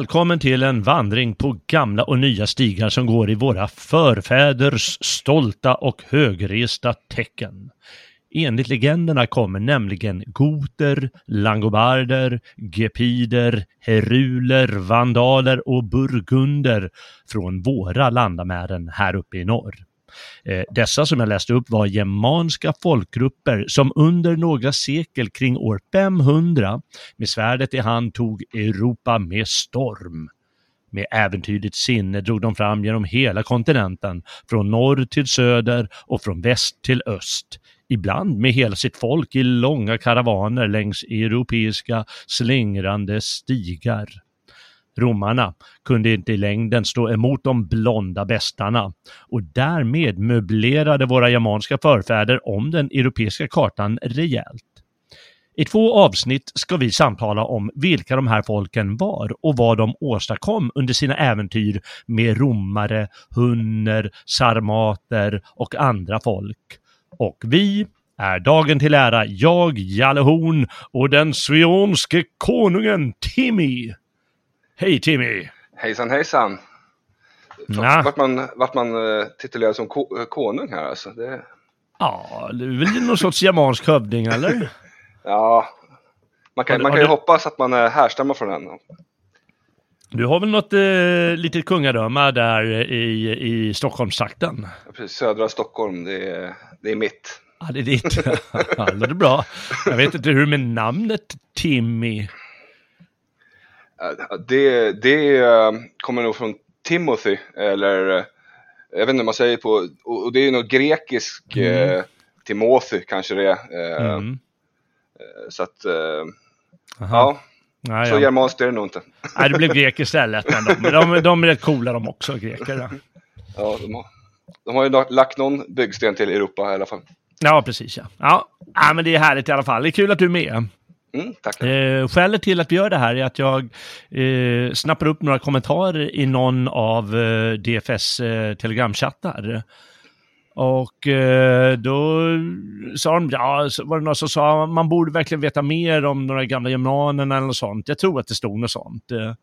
Välkommen till en vandring på gamla och nya stigar som går i våra förfäders stolta och högresta tecken. Enligt legenderna kommer nämligen goter, langobarder, gepider, heruler, vandaler och burgunder från våra landamären här uppe i norr. Eh, dessa som jag läste upp var germanska folkgrupper som under några sekel kring år 500 med svärdet i hand tog Europa med storm. Med äventyrligt sinne drog de fram genom hela kontinenten, från norr till söder och från väst till öst. Ibland med hela sitt folk i långa karavaner längs europeiska slingrande stigar. Romarna kunde inte i längden stå emot de blonda bestarna och därmed möblerade våra germanska förfäder om den europeiska kartan rejält. I två avsnitt ska vi samtala om vilka de här folken var och vad de åstadkom under sina äventyr med romare, hunner, sarmater och andra folk. Och vi är dagen till ära jag, Jalle Horn och den svionske konungen Timmy. Hej Timmy! Hejsan hejsan! Ja. Vart man, vart man eh, titulerad som ko, eh, konung här alltså. Det, Ja, du är väl någon sorts germansk hövding eller? ja, man kan, Har man kan ju du- hoppas att man är härstammar från den. Du har väl något eh, litet kungadöme där i, i Stockholmstrakten? Precis, södra Stockholm, det är, det är mitt. Ja, det är ditt. Ja, det låter bra. Jag vet inte hur med namnet Timmy. Eh, Det, det eh, kommer nog från Timothy, eller eh, jag vet inte om man säger på, och det är nog grekisk eh, Timothy kanske det är. Eh, Mm. Så att, eh, ja, Ja, så ja. germanskt är det nog inte. Nej, det blev grek istället. Men de, de, de är rätt coola de också, greker. Ja, de, har, de har ju lagt någon byggsten till Europa i alla fall. Ja, precis ja. Ja, ja men det är härligt i alla fall. Det är kul att du är med. Mm, tack. Eh, skälet till att vi gör det här är att jag eh, snappar upp några kommentarer i någon av eh, DFS eh, telegramchattar. Och eh, då sa de, ja, så var det någon som sa man borde verkligen veta mer om några gamla germanerna eller något sånt. Jag tror att det stod något sånt. Eh,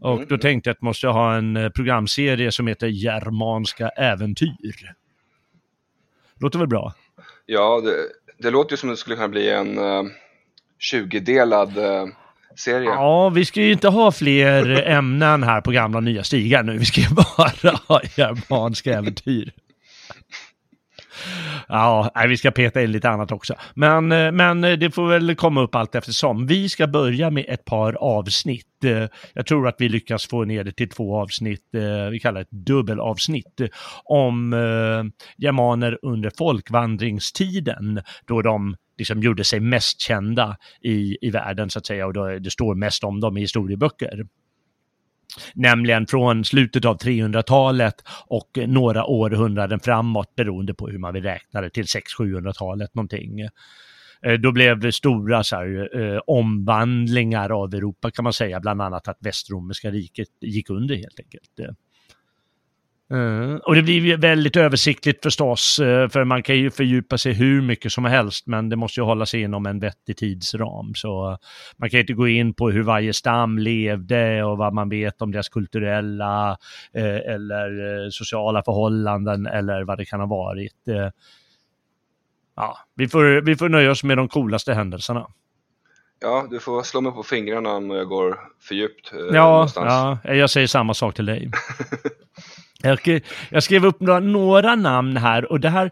och Mm. då tänkte jag att måste jag ha en eh, programserie som heter Germanska äventyr. Låter väl bra? Ja, det, det låter ju som det skulle kunna bli en uh, 20-delad eh, serie. Ja, vi ska ju inte ha fler eh, ämnen här på gamla nya stigar nu. Vi ska ju bara ha germanska äventyr. Ja, nej, vi ska peta in lite annat också. Men, eh, men eh, det får väl komma upp allt eftersom. Vi ska börja med ett par avsnitt. Eh, jag tror att vi lyckas få ner det till två avsnitt. Vi kallar det ett dubbelavsnitt. Om germaner under folkvandringstiden. Då de liksom gjorde sig mest kända i, i världen så att säga. Och då, det står mest om dem i historieböcker. Nämligen från slutet av 300-talet och några århundraden framåt beroende på hur man vill räkna det till 600-700-talet någonting. Eh, då blev det stora så här, eh, omvandlingar av Europa kan man säga, bland annat att västromerska riket gick under helt enkelt. Uh, och det blir väldigt översiktligt förstås, uh, för man kan ju fördjupa sig hur mycket som helst, men det måste ju hålla sig inom en vettig tidsram. Så uh, man kan inte gå in på hur varje stam levde och vad man vet om deras kulturella eller sociala förhållanden eller vad det kan ha varit. ja, vi får, vi får nöja oss med de coolaste händelserna. Ja, du får slå mig på fingrarna om jag går för djupt. ja, någonstans. ja, jag säger samma sak till dig. Jag, skrev upp några, några, namn här och det här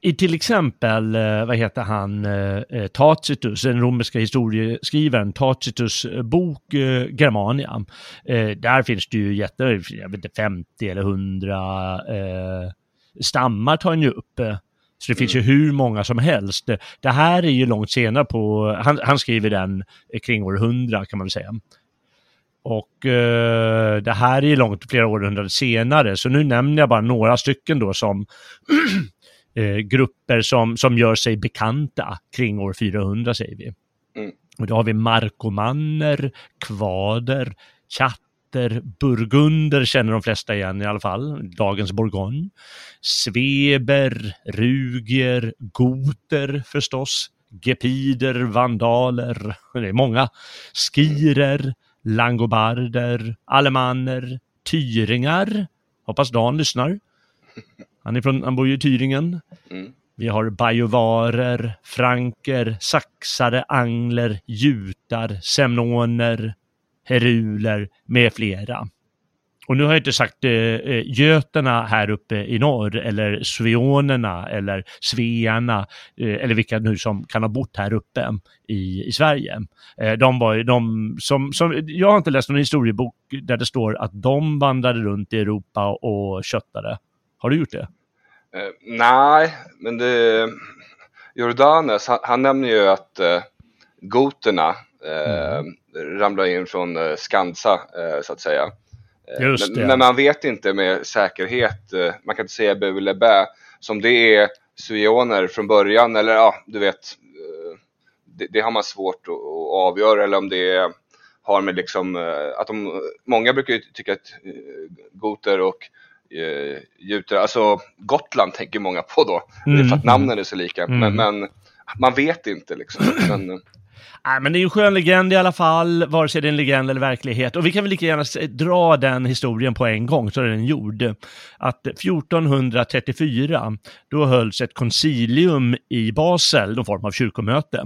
i till exempel, eh, vad heter han, eh, eh, Tacitus, den romerska historieskrivaren, Tacitus bok Germania. Där finns det ju jätte, jag vet inte, 50 eller 100 stammar tar han ju upp. Så det finns ju hur många som helst. Det här är ju långt senare på, han, han skriver den kring år 100 kan man väl säga. Och eh, det här är långt flera århundraden senare, så nu nämner jag bara några stycken då som eh, grupper som, som gör sig bekanta kring år 400 säger vi. Mm. Och då har vi markomanner, kvader, chatter, burgunder känner de flesta igen i alla fall, dagens Bourgogne. Sveber, ruger, goter förstås, gepider, vandaler, det är många, skirer, langobarder, alemanner, tyringar. Hoppas Dan lyssnar. Han, är från, han bor ju i Tyringen. Mm. Vi har bajovarer, franker, saxare, angler, jutar, semnoner, heruler med flera. Och nu har jag inte sagt eh, eh, göterna här uppe i norr eller sveonerna eller svearna eh, eller vilka nu som kan ha bott här uppe i, i Sverige. Eh, de var ju de som, som, jag har inte läst någon historiebok där det står att de vandrade runt i Europa och köttade. Har du gjort det? Eh, nej, men det, Jordanes, han, han nämner ju att eh, goterna mm. ramlade in från Skansa så att säga. Men, men, man vet inte med säkerhet, eh, man kan inte säga bu eller bä, som det är suioner från början eller ja, du vet, eh, det, det har man svårt att, att, avgöra eller om det har med liksom eh, att de, många brukar ju tycka att goter och uh, juter, alltså Gotland tänker många på då, mm. för att namnen är så lika, mm. men, men, man vet inte liksom. Men, eh, Nej, men det är en skön legend i alla fall, vare sig det är en legend eller verklighet. Och vi kan väl lika gärna dra den historien på en gång, så är den gjord. Att 1434, då hölls ett koncilium i Basel, någon form av kyrkomöte.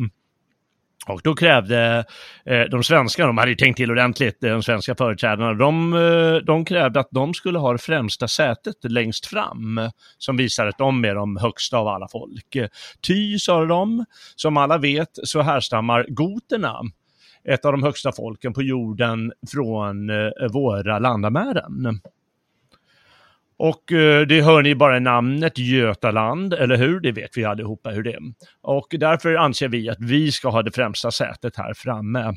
Och då krävde eh, de svenska, de hade ju tänkt till ordentligt, eh, de svenska företrädarna, de, eh, de krävde att de skulle ha det främsta sätet längst fram, som visar att de är de högsta av alla folk. Ty, sa de, som alla vet så härstammar goterna, ett av de högsta folken på jorden, från eh, våra landamären. Och eh, det hör ni bara i namnet Götaland, eller hur? Det vet vi allihopa hur det är. Och därför anser vi att vi ska ha det främsta sätet här framme.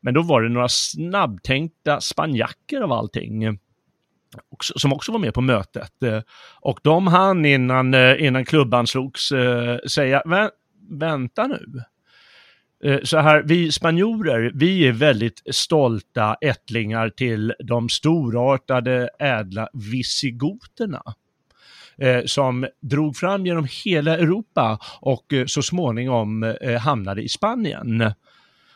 Men då var det några snabbtänkta spanjacker av allting som också var med på mötet. Eh, och de hann innan, eh, innan klubban slogs eh, säga, vänta nu, Eh, så här, vi spanjorer, vi är väldigt stolta ättlingar till de storartade ädla visigoterna eh, som drog fram genom hela Europa och eh, så småningom hamnade i Spanien.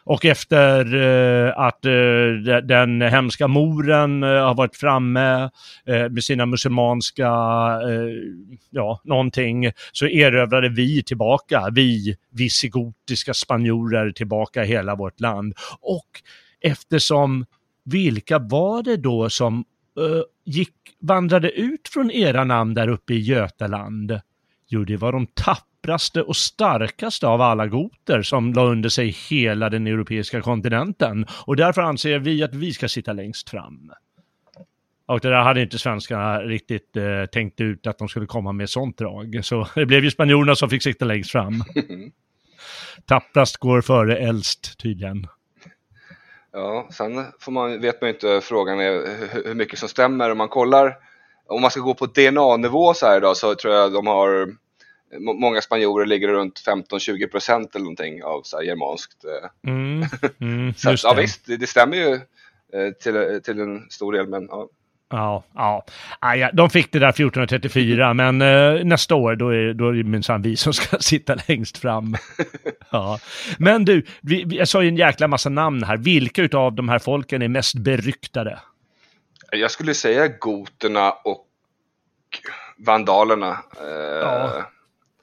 Och efter eh, att eh, den hemska moren eh, har varit framme eh, med sina muslimanska, eh, ja, någonting, så erövrade vi tillbaka, vi visigotiska spanjorer tillbaka hela vårt land. Och eftersom, vilka var det då som eh, gick, vandrade ut från era namn där uppe i Götaland? Jo, det var de tappraste och starkaste av alla goter som la under sig hela den europeiska kontinenten. Och därför anser vi att vi ska sitta längst fram. Och det där hade inte svenskarna riktigt eh, tänkt ut att de skulle komma med sånt drag. Så det blev ju spanjorerna som fick sitta längst fram. Tapprast går före äldst tydligen. Ja, sen får man, vet man ju inte, frågan är hur- hur mycket som stämmer. Om man kollar, om man ska gå på DNA-nivå så här idag så tror jag de har, må- många spanjorer ligger runt 15-20 procent eller någonting av så här germanskt. eh. Mm, mm, Så att, ja det. visst, det, det stämmer ju eh, till, till en stor del, men ja. Ja, ja. Ah, ja, de fick det där 1434, men eh, nästa år då är, då är det minsann vi som ska sitta längst fram. ja. Men du, vi, vi, jag sa ju en jäkla massa namn här. Vilka utav de här folken är mest beryktade? Jag skulle säga goterna och vandalerna. Eh, Ja.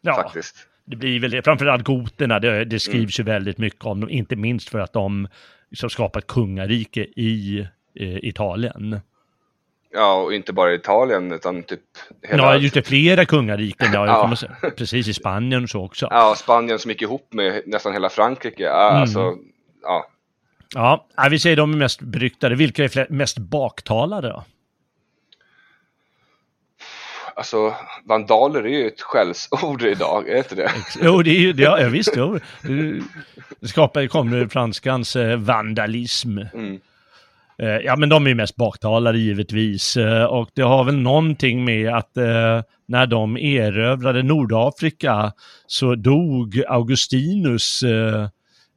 Ja, Faktiskt. det blir väl det. Framförallt goterna, det, det skrivs ju väldigt mycket om dem, inte minst för att de liksom skapar ett kungarike i eh, Italien. Ja, och inte bara i Italien utan typ hela... Ja, just det, flera kungariken, ja, Ja. precis i Spanien så också. Ja, Spanien som gick ihop med nästan hela Frankrike. Ja, Mm. Alltså, ja. Ja, ja, vi säger de är mest beryktade. Vilka är mest baktalade då? alltså, vandaler är ju ett skällsord idag, är det inte det? Jo, det är ju, det, ja visst, jo. Det skapar, kommer ur franskans eh, vandalism. Mm. Eh, ja, men de är ju mest baktalare givetvis. Eh, och det har väl någonting med att eh, när de erövrade Nordafrika så dog Augustinus eh,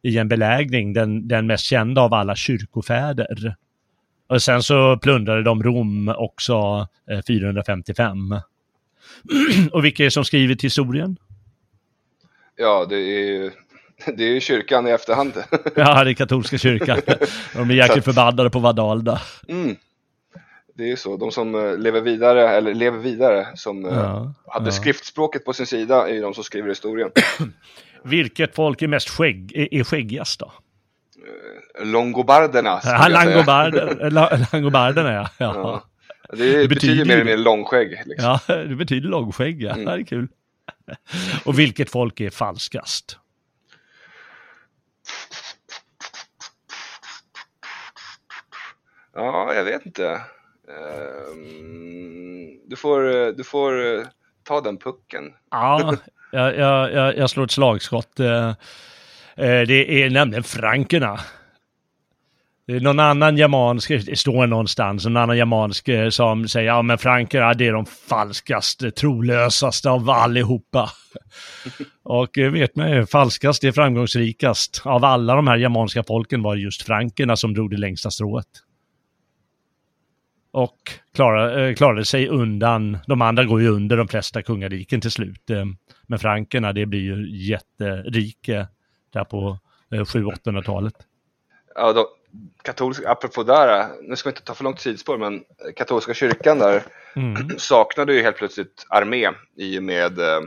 i en belägring, den, den mest kända av alla kyrkofäder. Och sen så plundrade de Rom också eh, 455. och vilka är det som skriver till historien? Ja, det är det är ju kyrkan i efterhand. Ja, det är katolska kyrkan. De är jäkligt förbannade på Vadalda. Mm. Det är ju så, de som eh, lever vidare, eller lever vidare, som eh, Ja, hade ja. skriftspråket på sin sida, är ju de som skriver historien. Vilket folk är mest skägg, är, är skäggigast då? Longobarderna, skulle Ja. Langobarder, La- Langobarderna ja. Ja. Ja. Det, Det betyder, betyder mer eller mindre långskägg. Liksom. ja, det betyder långskägg ja. Mm. Det är kul. Och vilket folk är falskast? Ja, jag vet inte. Ehm, du får, eh, du får eh, ta den pucken. Ja, jag, jag, jag, jag slår ett slagskott. Eh, eh, det är nämligen frankerna. Det är någon annan germansk, det står någonstans, någon annan germansk eh, som säger ja men frankerna det är de falskaste, trolösaste av allihopa. Och vet man ju, falskast är framgångsrikast. Av alla de här germanska folken var det just frankerna som drog det längsta strået. Och klarade, klarade sig undan, de andra går ju under de flesta kungariken till slut. Men frankerna, det blir ju jätterike där på eh, 700-800-talet. Ja, då, katolska, apropå där, nu ska vi inte ta för långt sidspår, men katolska kyrkan där Mm. saknade ju helt plötsligt armé i och med, eh, eh,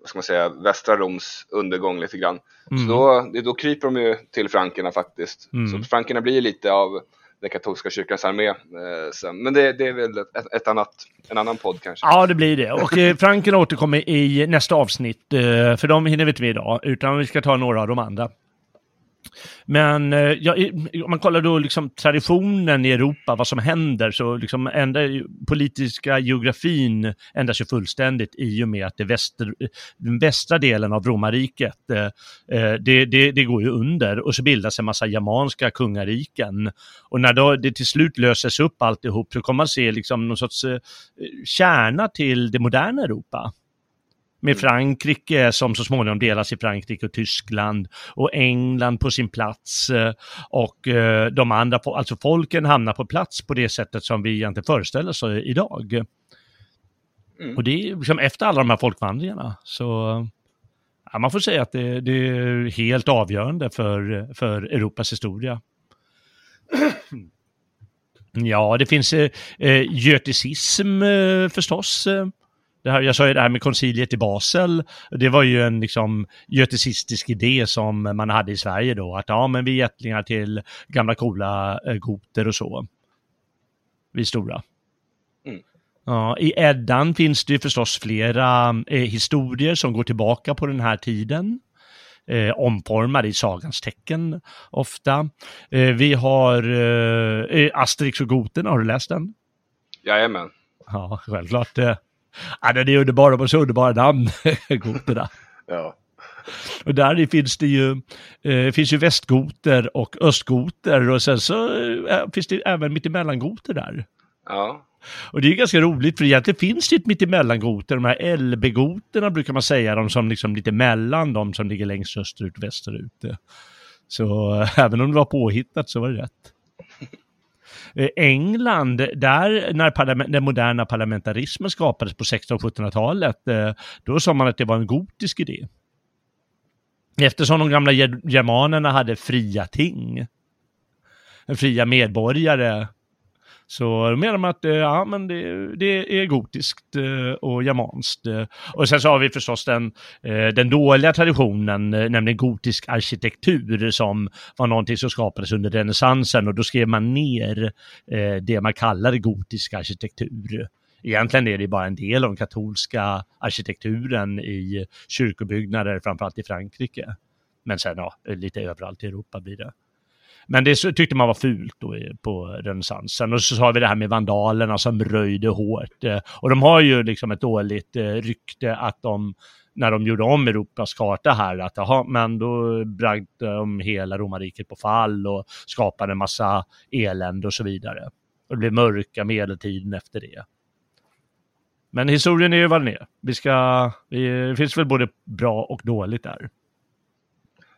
vad ska man säga, västra Roms undergång lite grann. Mm. Så då, då kryper de ju till frankerna faktiskt. Mm. Så frankerna blir lite av den katolska kyrkans armé. Eh, sen. Men det, det är väl ett, ett annat, en annan podd kanske. Ja, det blir det. Och eh, återkommer i nästa avsnitt, eh, för de hinner vi inte med idag, utan vi ska ta några av de andra. Men eh, ja, om man kollar då liksom traditionen i Europa, vad som händer, så liksom ändrar politiska geografin ändras ju fullständigt i och med att det väster, den västra delen av romarriket, eh, eh, det, det, det går ju under och så bildas en massa germanska kungariken. Och när då det till slut löses upp alltihop så kommer man se liksom någon sorts eh, kärna till det moderna Europa. Med Frankrike som så småningom delas i Frankrike och Tyskland och England på sin plats eh, och eh, de andra, alltså folken hamnar på plats på det sättet som vi egentligen föreställer oss idag. Mm. Och det är liksom efter alla de här folkvandringarna så ja, man får säga att det, det är helt avgörande för, för Europas historia. Ja, det finns eh, eh, göticism eh, förstås. Eh. Det här, jag sa ju det här med konciliet i Basel. Det var ju en liksom göticistisk idé som man hade i Sverige då. Att ja, men vi är ättlingar till gamla coola eh, goter och så. Vi stora. Mm. Ja, I Eddan finns det ju förstås flera eh, historier som går tillbaka på den här tiden. Eh, omformade i sagans tecken ofta. Eh, vi har eh, eh, Asterix och Goten, har du läst den? Jajamän. Ja, självklart. Ja, den är underbar, de har så underbara namn, Goterna. Ja. Och där finns det ju, eh, finns ju västgoter och östgoter och sen så eh, finns det även mittemellangoter där. Ja. Och det är ganska roligt för egentligen finns det ett mittemellangoter, de här LB-goterna brukar man säga, de som liksom lite mellan de som ligger längst österut och västerut. Så eh, även om det var påhittat så var det rätt. Eh, England, där när den moderna parlamentarismen skapades på 1600-1700-talet, eh, då sa man att det var en gotisk idé. Eftersom de gamla germanerna hade fria ting, fria medborgare, så menar man att eh, ja, men det, det är gotiskt eh, och germanskt. Eh. Och sen så har vi förstås den, den dåliga traditionen, nämligen gotisk arkitektur som var någonting som skapades under renässansen och då skrev man ner det man kallade gotisk arkitektur. Egentligen är det bara en del av den katolska arkitekturen i kyrkobyggnader, framförallt i Frankrike. Men sen ja, lite överallt i Europa blir det. Men det tyckte man var fult då på renässansen. Och så har vi det här med vandalerna som röjde hårt. Eh, och de har ju liksom ett dåligt eh, rykte att de, när de gjorde om Europas karta här, att aha, men då bragte de hela romarriket på fall och skapade en massa elände och så vidare. Och det blev mörka medeltiden efter det. Men historien är ju vad den är. Vi ska, det finns väl både bra och dåligt där.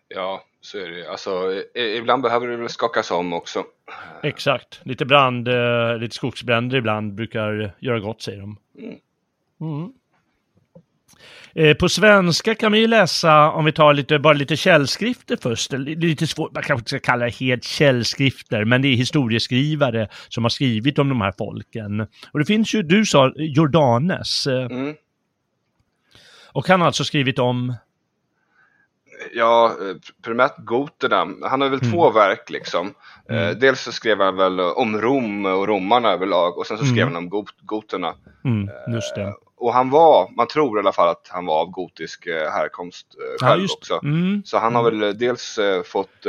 Ja, så är det Alltså, ibland behöver det väl skakas om också. Exakt. Lite brand, eh, lite skogsbränder ibland brukar göra gott, säger de. Mm. Mm. Eh, på svenska kan vi ju läsa, om vi tar lite, bara lite källskrifter först, lite svårt, man kanske inte ska kalla det helt källskrifter, men det är historieskrivare som har skrivit om de här folken. Och det finns ju, du sa Jordanes. Eh, mm. Och han har alltså skrivit om ja, eh, primärt goterna. Han har väl mm. två verk liksom. Eh, mm. dels så skrev han väl om Rom och romarna överlag och sen så skrev mm. han om got goterna. Mm, just det. Eh, och han var, man tror i alla fall att han var av gotisk härkomst själv ja, också. Mm. Så han har väl dels fått,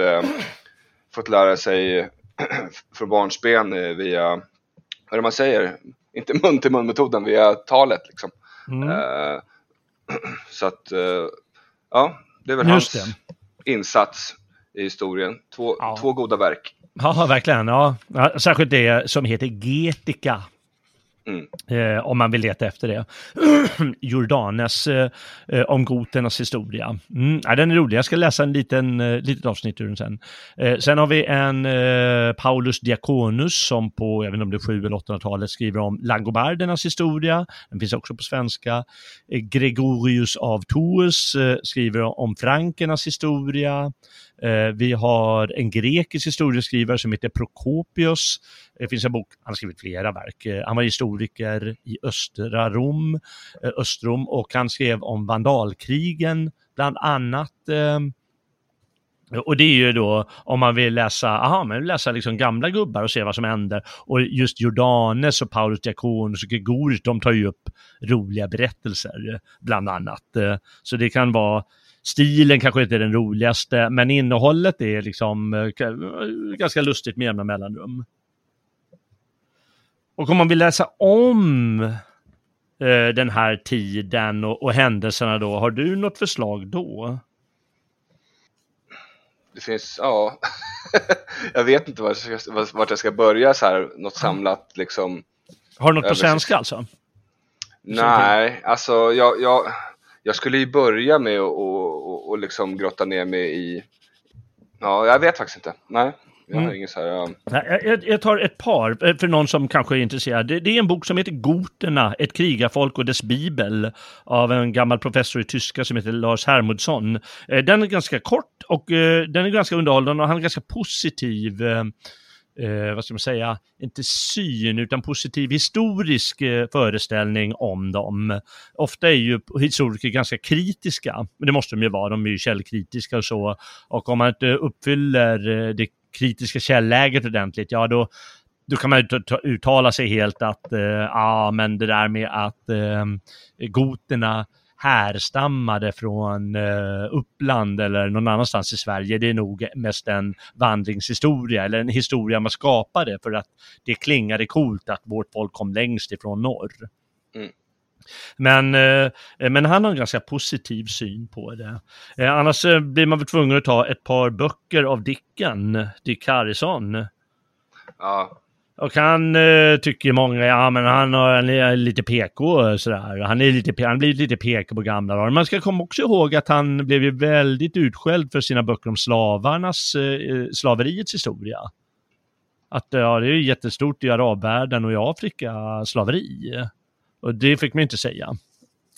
fått lära sig från barnsben via, vad är det man säger, inte mun till mun metoden, via talet liksom. Mm. så att, ja, det är väl Just hans det. insats i historien. Två, ja. två goda verk. Ja, verkligen. Ja. Särskilt det som heter Getica. Mm. Eh, om man vill leta efter det. Jordanes eh, om goternas historia. Mm, ja, den är rolig, jag ska läsa en liten eh, litet avsnitt ur den sen. Eh, sen har vi en eh, Paulus Diakonus som på, jag vet inte om det är 7 eller 800-talet, skriver om langobardernas historia. Den finns också på svenska. Eh, Gregorius av Tours eh, skriver om frankernas historia. Eh, vi har en grekisk historieskrivare som heter Prokopios. Det finns en bok, han har skrivit flera verk. Eh, han var historiker i östra Rom, eh, Östrom och han skrev om vandalkrigen bland annat. Och det är ju då om man vill läsa, aha, man vill läsa liksom gamla gubbar och se vad som händer. Och just Jordanes och Paulus Diakonus och Gregorius, de tar ju upp roliga berättelser bland annat. Så det kan vara Stilen kanske inte är den roligaste, men innehållet är liksom eh, ganska lustigt med jämna mellanrum. Och om man vill läsa om eh, den här tiden och, och händelserna då, har du något förslag då? Det finns, ja, jag vet inte vart jag, ska, vart jag ska börja så här, något samlat liksom. Har du något på svenska alltså? Nej, alltså jag, jag, jag skulle ju börja med att och, och, och liksom grotta ner mig i... Ja, jag vet faktiskt inte. Nej. Jag har mm. så här, ja. jag, jag, tar ett par, eh, för någon som kanske är intresserad. Det, det, är en bok som heter Goterna, ett krigarfolk och dess bibel, av en gammal professor i tyska som heter Lars Hermodsson. Eh, den är ganska kort och eh, den är ganska underhållande och han är ganska positiv eh, vad ska man säga, inte syn utan positiv historisk eh, föreställning om dem. Ofta är ju historiker ganska kritiska, men det måste de ju vara, de är ju källkritiska och så. Och om man inte uppfyller eh, det kritiska källäget ordentligt, ja då då kan man uttala sig helt att, eh, ja men det där med att eh, goterna härstammade från uh, Uppland eller någon annanstans i Sverige. Det är nog mest en vandringshistoria eller en historia man skapade för att det klingade coolt att vårt folk kom längst ifrån norr. Mm. Men, eh, men han har en ganska positiv syn på det. Eh, annars eh, blir man väl tvungen att ta ett par böcker av Dicken, Dick Harrison. Ja, och han eh, tycker många, ja men han har han är lite PK och sådär. Han, är lite, han blir lite PK på gamla dagar. Man ska komma också ihåg att han blev ju väldigt utskälld för sina böcker om slavarnas, eh, eh slaveriets historia. Att ja, det är ju jättestort i arabvärlden och i Afrika, slaveri. Och det fick man inte säga.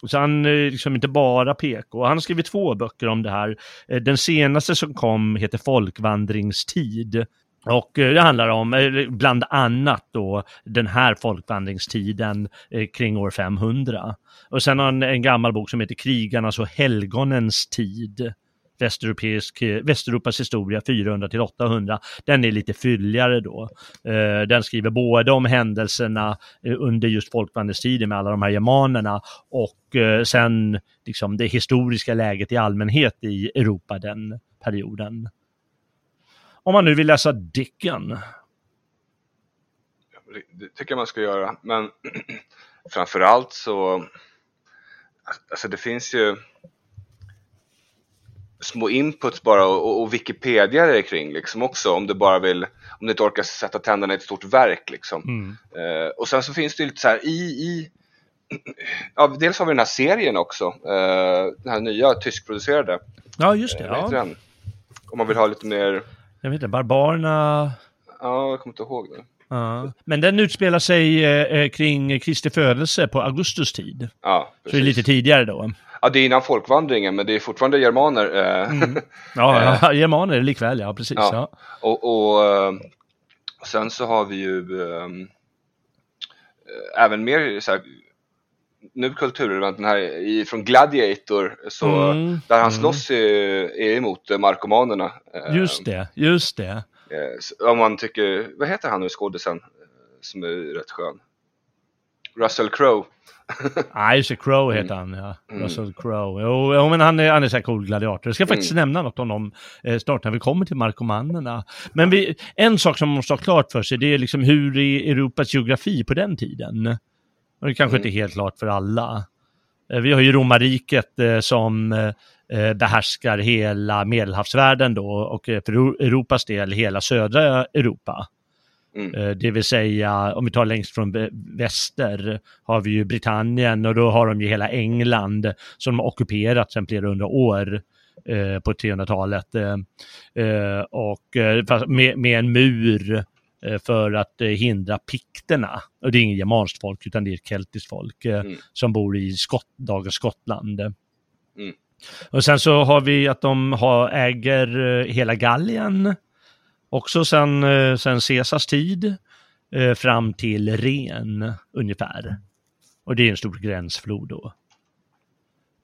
Så han är liksom inte bara PK. Han har skrivit två böcker om det här. Eh, den senaste som kom heter Folkvandringstid. Och eh, det handlar om, eh, bland annat då, den här folkvandringstiden eh, kring år 500. Och sen har han en gammal bok som heter Krigarnas och helgonens tid. Västeuropeisk, Västeuropas historia 400 till 800. Den är lite fylligare då. Den skriver både om händelserna under just folkvandringstiden med alla de här germanerna och sen liksom det historiska läget i allmänhet i Europa den perioden. Om man nu vill läsa Dicken. det- tycker jag man ska göra. Men framförallt så, alltså det finns ju små inputs bara och, och Wikipedia är kring liksom också om du bara vill, om du inte orkar sätta tänderna i ett stort verk liksom. Eh, och sen så finns det ju lite så här i, i ja, dels har vi den här serien också, eh, den här nya tyskproducerade. Ja, just det. Heter Ja. den? Om man vill ha lite mer, Jag vet inte, Barbarerna. ja jag kommer inte ihåg nu. Ja. Men den utspelar sig eh, eh, kring Kristi födelse på Augustus tid. Ja, Så det är lite tidigare då. Ja, det är innan folkvandringen, men det är fortfarande germaner. Eh, Ja, ja germaner likväl, ja precis. Ja. Ja. och, och eh, sen så har vi ju eh, även mer så här, nu kulturrelevant, den här i, från Gladiator, så, Mm, där han mm. slåss är, är emot eh, markomanerna. Eh, Just det, just det. eh, om man tycker, vad heter han nu skådisen som är rätt skön? Russell Crowe. Nej, just det, Crow heter han, ja. Russell Crowe. Jo, jo, men han är, han är så här cool gladiator. Jag ska faktiskt nämna något om dem eh, snart när vi kommer till markomanerna. Men vi, en sak som man måste ha klart för sig, det är liksom hur är Europas geografi på den tiden? Det kanske inte är helt klart för alla. Eh, Vi har ju romarriket eh, som eh, eh, behärskar hela medelhavsvärlden då och för Eur- Europas del hela södra Europa. Mm. Det vill säga, om vi tar längst från vä- väster har vi ju Britannien och då har de ju hela England som de har ockuperat sedan flera hundra år eh, på 300-talet. Eh, eh, och med, med en mur för att eh, hindra pikterna. Och det är inget germanskt folk utan det är ett keltiskt folk eh, Mm. som bor i Skott, dagens Skottland. Mm. Och sen så har vi att de har, äger eh, hela Gallien också sen, eh, sen Caesars tid eh, fram till Ren ungefär. Och det är en stor gränsflod då.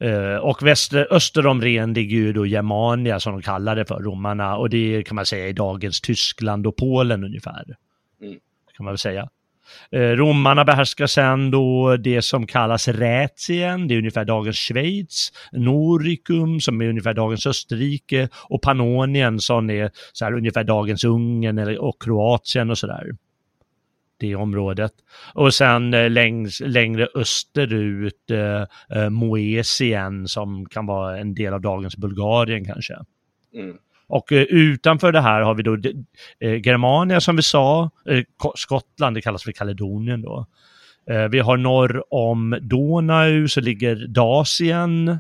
Eh, och väster, öster om Ren ligger ju då Germania som de kallar det för, romarna. Och det kan man säga är dagens Tyskland och Polen ungefär. Mm. Kan man väl säga. Eh, romarna behärskar sen då det som kallas Rätien, det är ungefär dagens Schweiz, Noricum som är ungefär dagens Österrike och Pannonien som är så här ungefär dagens Ungern eller, och Kroatien och sådär. Det området. Och sen eh, längs, längre österut eh, eh, Moesien som kan vara en del av dagens Bulgarien kanske. Mm. Och eh, utanför det här har vi då Germania som vi sa, Ko- Skottland, det kallas för Kaledonien då. Vi har norr om Donau så ligger Dasien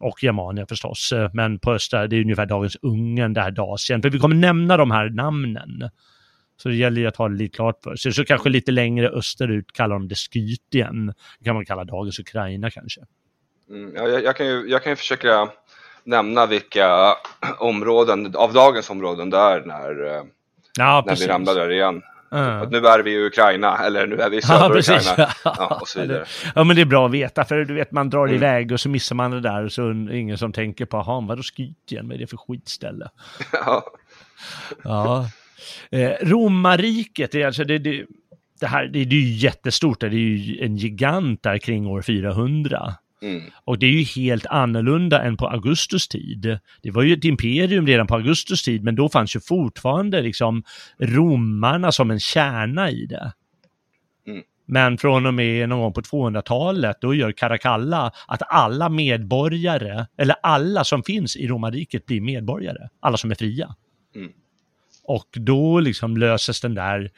och Germania förstås, men på östra, det är ungefär dagens Ungern, det här Dasien. För vi kommer nämna de här namnen. Så det gäller ju att ha det lite klart för sig. Så kanske lite längre österut kallar de det Skytien. Det kan man kalla dagens Ukraina kanske. Mm, ja, jag, jag, kan ju, jag kan ju försöka nämna vilka områden av dagens områden det är när, eh, Ja, när vi ramlar där igen. Ja. Att nu är vi i Ukraina, eller nu är vi i Ja, södra precis. Ukraina. Ja, och så vidare. Ja, men det är bra att veta, för du vet, man drar Mm. iväg och så missar man det där och så är det ingen som tänker på, jaha, vadå Skytien, vad är det för skitställe? Ja. Ja. Eh, Romarriket, är alltså, det, det, det här, det, det är ju jättestort, det är ju en gigant där kring år 400. Mm. Och det är ju helt annorlunda än på Augustus tid. Det var ju ett imperium redan på Augustus tid, men då fanns ju fortfarande liksom romarna som en kärna i det. Mm. Men från och med någon gång på 200-talet, då gör Caracalla att alla medborgare, eller alla som finns i romarriket blir medborgare. Alla som är fria. Mm. Och då liksom löses den där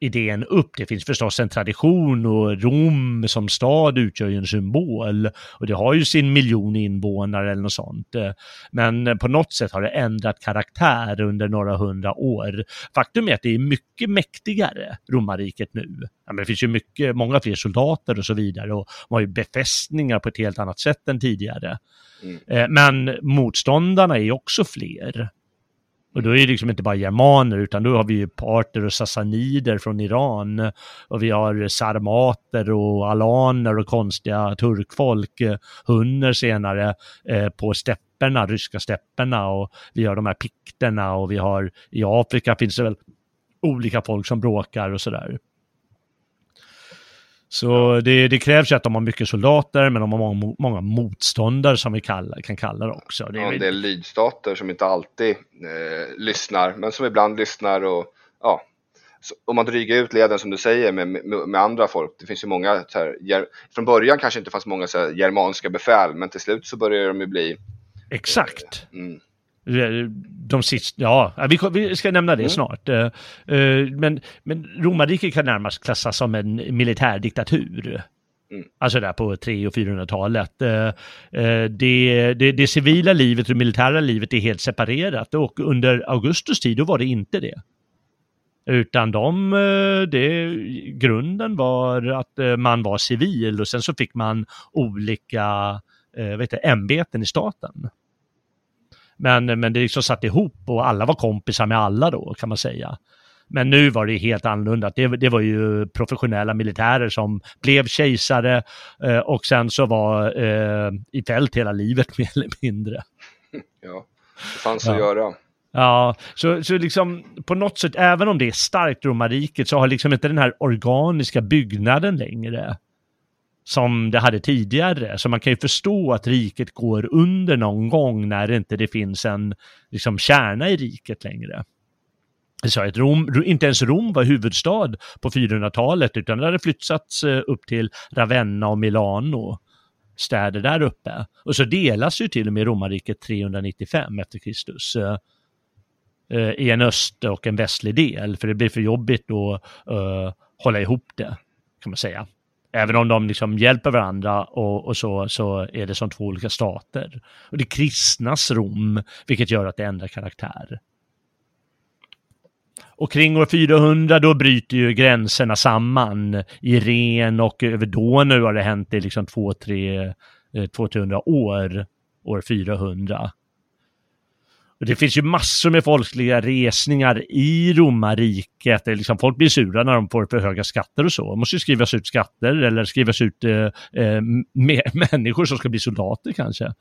idén upp. Det finns förstås en tradition och Rom som stad utgör ju en symbol och det har ju sin miljon invånare eller något sånt. Men på något sätt har det ändrat karaktär under några hundra år. Faktum är att det är mycket mäktigare, romarriket nu. Ja, men det finns ju mycket, många fler soldater och så vidare och man har ju befästningar på ett helt annat sätt än tidigare. Mm. Men motståndarna är ju också fler. Och då är det liksom inte bara germaner utan då har vi ju parter och sassanider från Iran och vi har sarmater och alaner och konstiga turkfolk, hunner senare eh, på stepperna, ryska stepperna och vi har de här pikterna och vi har i Afrika finns det väl olika folk som bråkar och sådär. Så det, det, krävs ju att de har mycket soldater, men de har många, många motståndare som vi kalla, kan kalla det också. Det är ja, en del lydstater som inte alltid eh, lyssnar, men som ibland lyssnar och ja, om man dryger ut leden som du säger med, med, med andra folk. Det finns ju många, så här, från början kanske inte fanns många så här, germanska befäl, men till slut så börjar de ju bli... Exakt. Eh, mm. De sista, ja, vi, vi ska nämna det mm. snart. Eh, eh, men, men romarriket kan närmast klassas som en militärdiktatur. Mm. Alltså där på 300 och 400-talet. Eh, det, det, det, civila livet och det militära livet är helt separerat och under Augustus tid då var det inte det. Utan de, det, grunden var att man var civil och sen så fick man olika vet du, ämbeten i staten. Men, men det liksom satt ihop och alla var kompisar med alla då kan man säga. Men nu var det helt annorlunda. Det, det var ju professionella militärer som blev kejsare eh, och sen så var eh, i fält hela livet mer eller mindre. Ja, det fanns ja. att göra. Ja, så, så liksom på något sätt, även om det är starkt romarriket, så har liksom inte den här organiska byggnaden längre som det hade tidigare. Så man kan ju förstå att riket går under någon gång när det inte det finns en liksom, kärna i riket längre. Så att Rom, inte ens Rom var huvudstad på 400-talet utan det hade flyttats eh, upp till Ravenna och Milano, städer där uppe. Och så delas ju till och med romarriket 395 efter Kristus eh, eh, i en öst och en västlig del, för det blir för jobbigt att uh, hålla ihop det, kan man säga. Även om de liksom hjälper varandra och, och, så, så är det som två olika stater. Och det kristnas Rom, vilket gör att det ändrar karaktär. Och kring år 400 då bryter ju gränserna samman. I Ren och över Donau har det hänt i liksom 200-300 eh, år, år 400. Och det finns ju massor med folkliga resningar i romarriket. Liksom folk blir sura när de får för höga skatter och så. Det måste ju skrivas ut skatter eller skrivas ut eh, eh, människor som ska bli soldater kanske.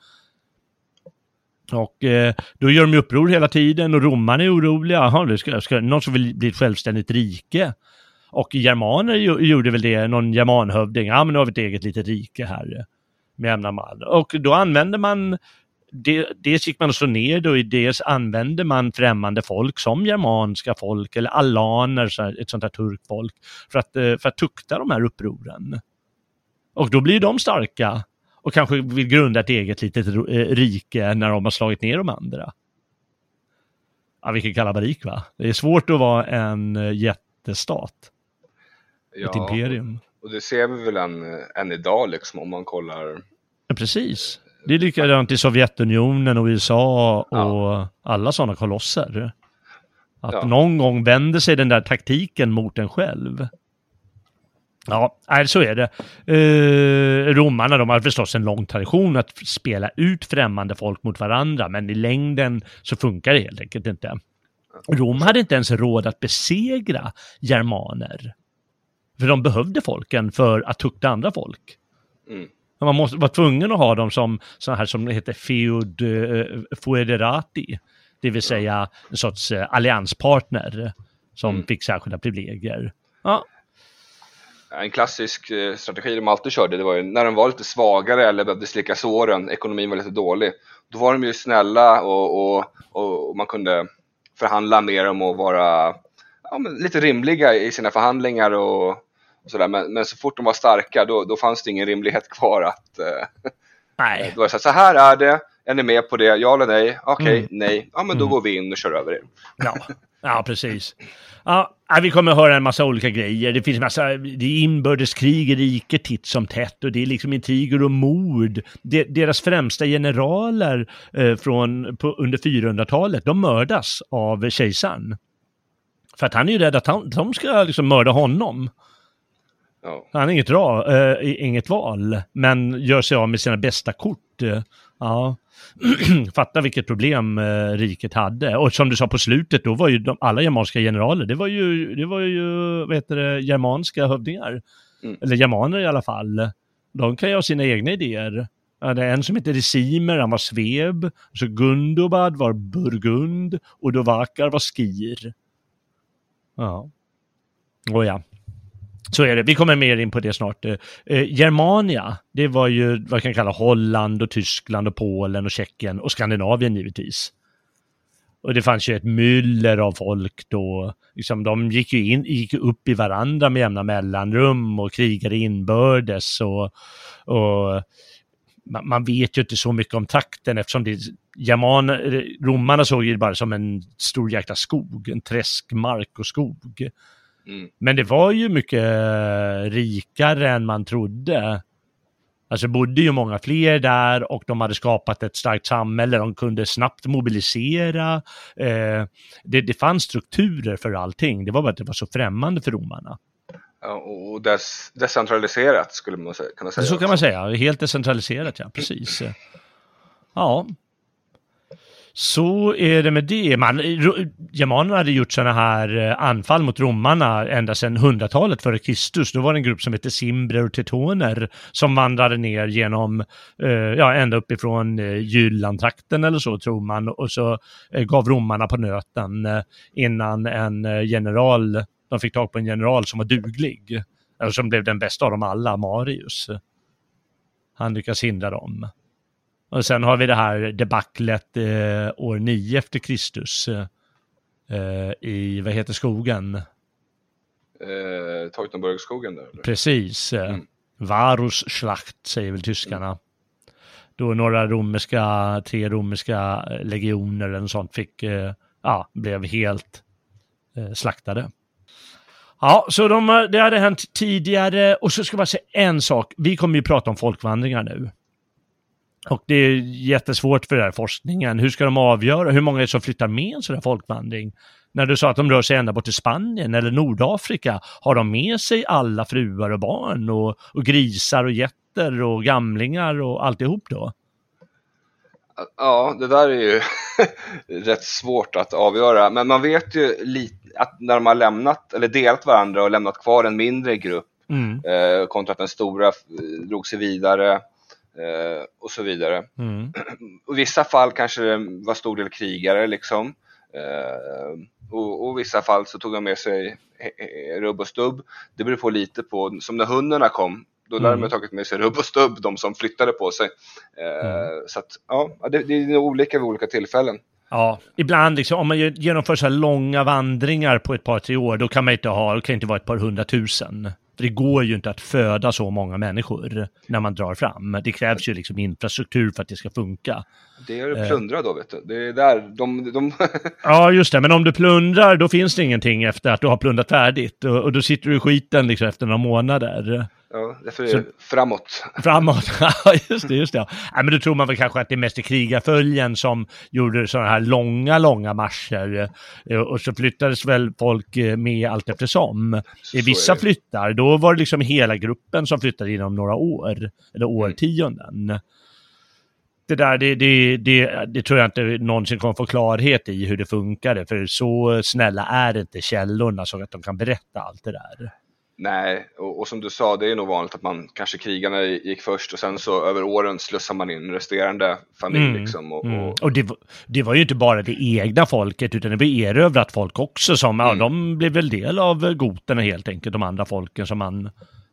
Och eh, då gör de uppror hela tiden och romarna är oroliga. Aha, det ska, ska, någon som vill bli ett självständigt rike. Och germaner gjorde väl det, någon germanhövding. Ja, men nu har vi ett eget litet rike här med jämna. Och då använder man dels gick man och slog ner det och dels använde man främmande folk som germanska folk eller alaner, ett sånt här turkfolk, för att, eh, för att tukta de här upproren. Och då blir de starka och kanske vill grunda ett eget litet eh, rike när de har slagit ner de andra. Ja, vilken kalabalik va? Det är svårt att vara en eh, jättestat. Ja, ett imperium. Och det ser vi väl än, än idag liksom om man kollar. Ja, precis. Det är likadant i Sovjetunionen och USA och ja. alla sådana kolosser. Att ja. någon gång vänder sig den där taktiken mot en själv. Ja, så är det. Eh, romarna de har förstås en lång tradition att spela ut främmande folk mot varandra, men i längden så funkar det helt enkelt inte. Rom hade inte ens råd att besegra germaner. För de behövde folken för att tukta andra folk. Mm. Man måste vara tvungen att ha dem som så här som det heter feud uh, foederati, det vill säga en sorts uh, allianspartner som mm. fick särskilda privilegier. Ja. En klassisk uh, strategi de alltid körde, det var ju när de var lite svagare eller behövde slicka såren, ekonomin var lite dålig. Då var de ju snälla och, och, och, och man kunde förhandla med dem och vara ja, lite rimliga i sina förhandlingar och sådär. Men, men så fort de var starka då, då fanns det ingen rimlighet kvar att eh, Nej. då var det så, här, så här är det, är ni med på det, ja eller nej? Okej, Mm. nej, ja men då Mm. går vi in och kör över er. Ja, ja precis. Ja, vi kommer att höra en massa olika grejer. Det finns massa, det är inbördeskrig i riket titt som tätt och det är liksom intriger och mord. De, deras främsta generaler eh, från, på, under 400-talet, de mördas av kejsaren. För att han är ju rädd att han, de ska liksom mörda honom. Ja. Han har inget, dra, eh, inget val, men gör sig av med sina bästa kort. Eh, Ja, fatta vilket problem eh, riket hade. Och som du sa på slutet, då var ju de, alla germanska generaler, det var ju, det var ju vad heter det, germanska hövdingar. Mm. Eller germaner i alla fall. De kan ju ha sina egna idéer. Det är en som heter Resimer, han var Sveb. Så Gundobad var Burgund. Och Dovakar var Skir. Ja. Och ja. Så är det. Vi kommer mer in på det snart. Eh, eh Germania, det var ju vad man kan kalla Holland och Tyskland och Polen och Tjeckien och Skandinavien givetvis. Och det fanns ju ett myller av folk då. Liksom, de gick ju in, gick upp i varandra med jämna mellanrum och krigade inbördes. Och, och man, man vet ju inte så mycket om takten eftersom det, german, romarna såg ju det bara som en stor jäkla skog, en träskmark och skog. Mm. Men det var ju mycket rikare än man trodde. Alltså bodde ju många fler där och de hade skapat ett starkt samhälle. De kunde snabbt mobilisera. Eh, det, det fanns strukturer för allting. Det var bara att det var så främmande för romarna. Och des, decentraliserat skulle man kunna säga. Så kan man säga. Helt decentraliserat, ja. Precis. Ja. Så är det med det. Man, germanerna hade gjort sådana här eh, anfall mot romarna ända sedan hundratalet före Kristus. Då var det en grupp som hette simbrer och Teutoner som vandrade ner genom, eh, ja, ända uppifrån eh, Jyllandtrakten eller så tror man. Och så eh, gav romarna på nöten eh, innan en eh, general, de fick tag på en general som var duglig. Eller som blev den bästa av dem alla, Marius. Han lyckas hindra dem. Och sen har vi det här debaclet eh, år 9 efter Kristus eh, i, vad heter skogen? Eh, Teutoburgskogen där. eller? Precis. Eh, Mm. Varus Schlacht säger väl tyskarna. Då några romerska, tre romerska eh, legioner eller något sånt fick, eh, ja, blev helt eh, slaktade. Ja, så de, det hade hänt tidigare och så ska jag bara säga en sak. Vi kommer ju prata om folkvandringar nu. Och det är jättesvårt för den här forskningen. Hur ska de avgöra hur många som flyttar med en sån här folkvandring? När du sa att de rör sig ända bort till Spanien eller Nordafrika, har de med sig alla fruar och barn och, och grisar och getter och gamlingar och alltihop då? Ja, det där är ju rätt svårt att avgöra. Men man vet ju lite att när de har lämnat eller delat varandra och lämnat kvar en mindre grupp Mm, eh, kontra att den stora drog sig vidare och så vidare. mm, Och vissa fall kanske det var stor del krigare liksom. Eh, och, och vissa fall så tog de med sig eh, eh, rubb och stubb. Det beror på lite på, som när hundarna kom, då lär Mm. de ha tagit med sig rubb och stubb, de som flyttade på sig. Eh, Mm. Så att, ja, det, det är olika vid olika tillfällen. Ja, ibland liksom, om man genomför så här långa vandringar på ett par, tre år, då kan man inte ha, det kan inte vara ett par hundratusen. För det går ju inte att föda så många människor när man drar fram. Det krävs ju liksom infrastruktur för att det ska funka. Det är Eh. att plundra då, vet du. Det är där de... de Ja, just det. Men om du plundrar, då finns det ingenting efter att du har plundrat färdigt. Och, och då sitter du i skiten liksom efter några månader. Ja, därför är Så- framåt. Framåt. Ja, just det, just det. Nej, men då tror man väl kanske att det är mest i krigarföljen som gjorde sådana här långa, långa marscher. Eh, Och så flyttades väl folk eh, med allt eftersom. Så I är vissa flyttar, då var det liksom hela gruppen som flyttade inom några år, eller årtionden. Det där, det, det, det, det tror jag inte någonsin kommer få klarhet i hur det funkade, för så snälla är inte källorna så att de kan berätta allt det där. Nej, och, och som du sa, det är nog vanligt att man kanske krigarna gick först och sen så över åren slussar man in resterande familj Mm, liksom. Och, Mm. och, Och det, var- det var ju inte bara det egna folket, utan det var erövrat folk också som, ja, Mm. de blev väl del av goterna helt enkelt, de andra folken som man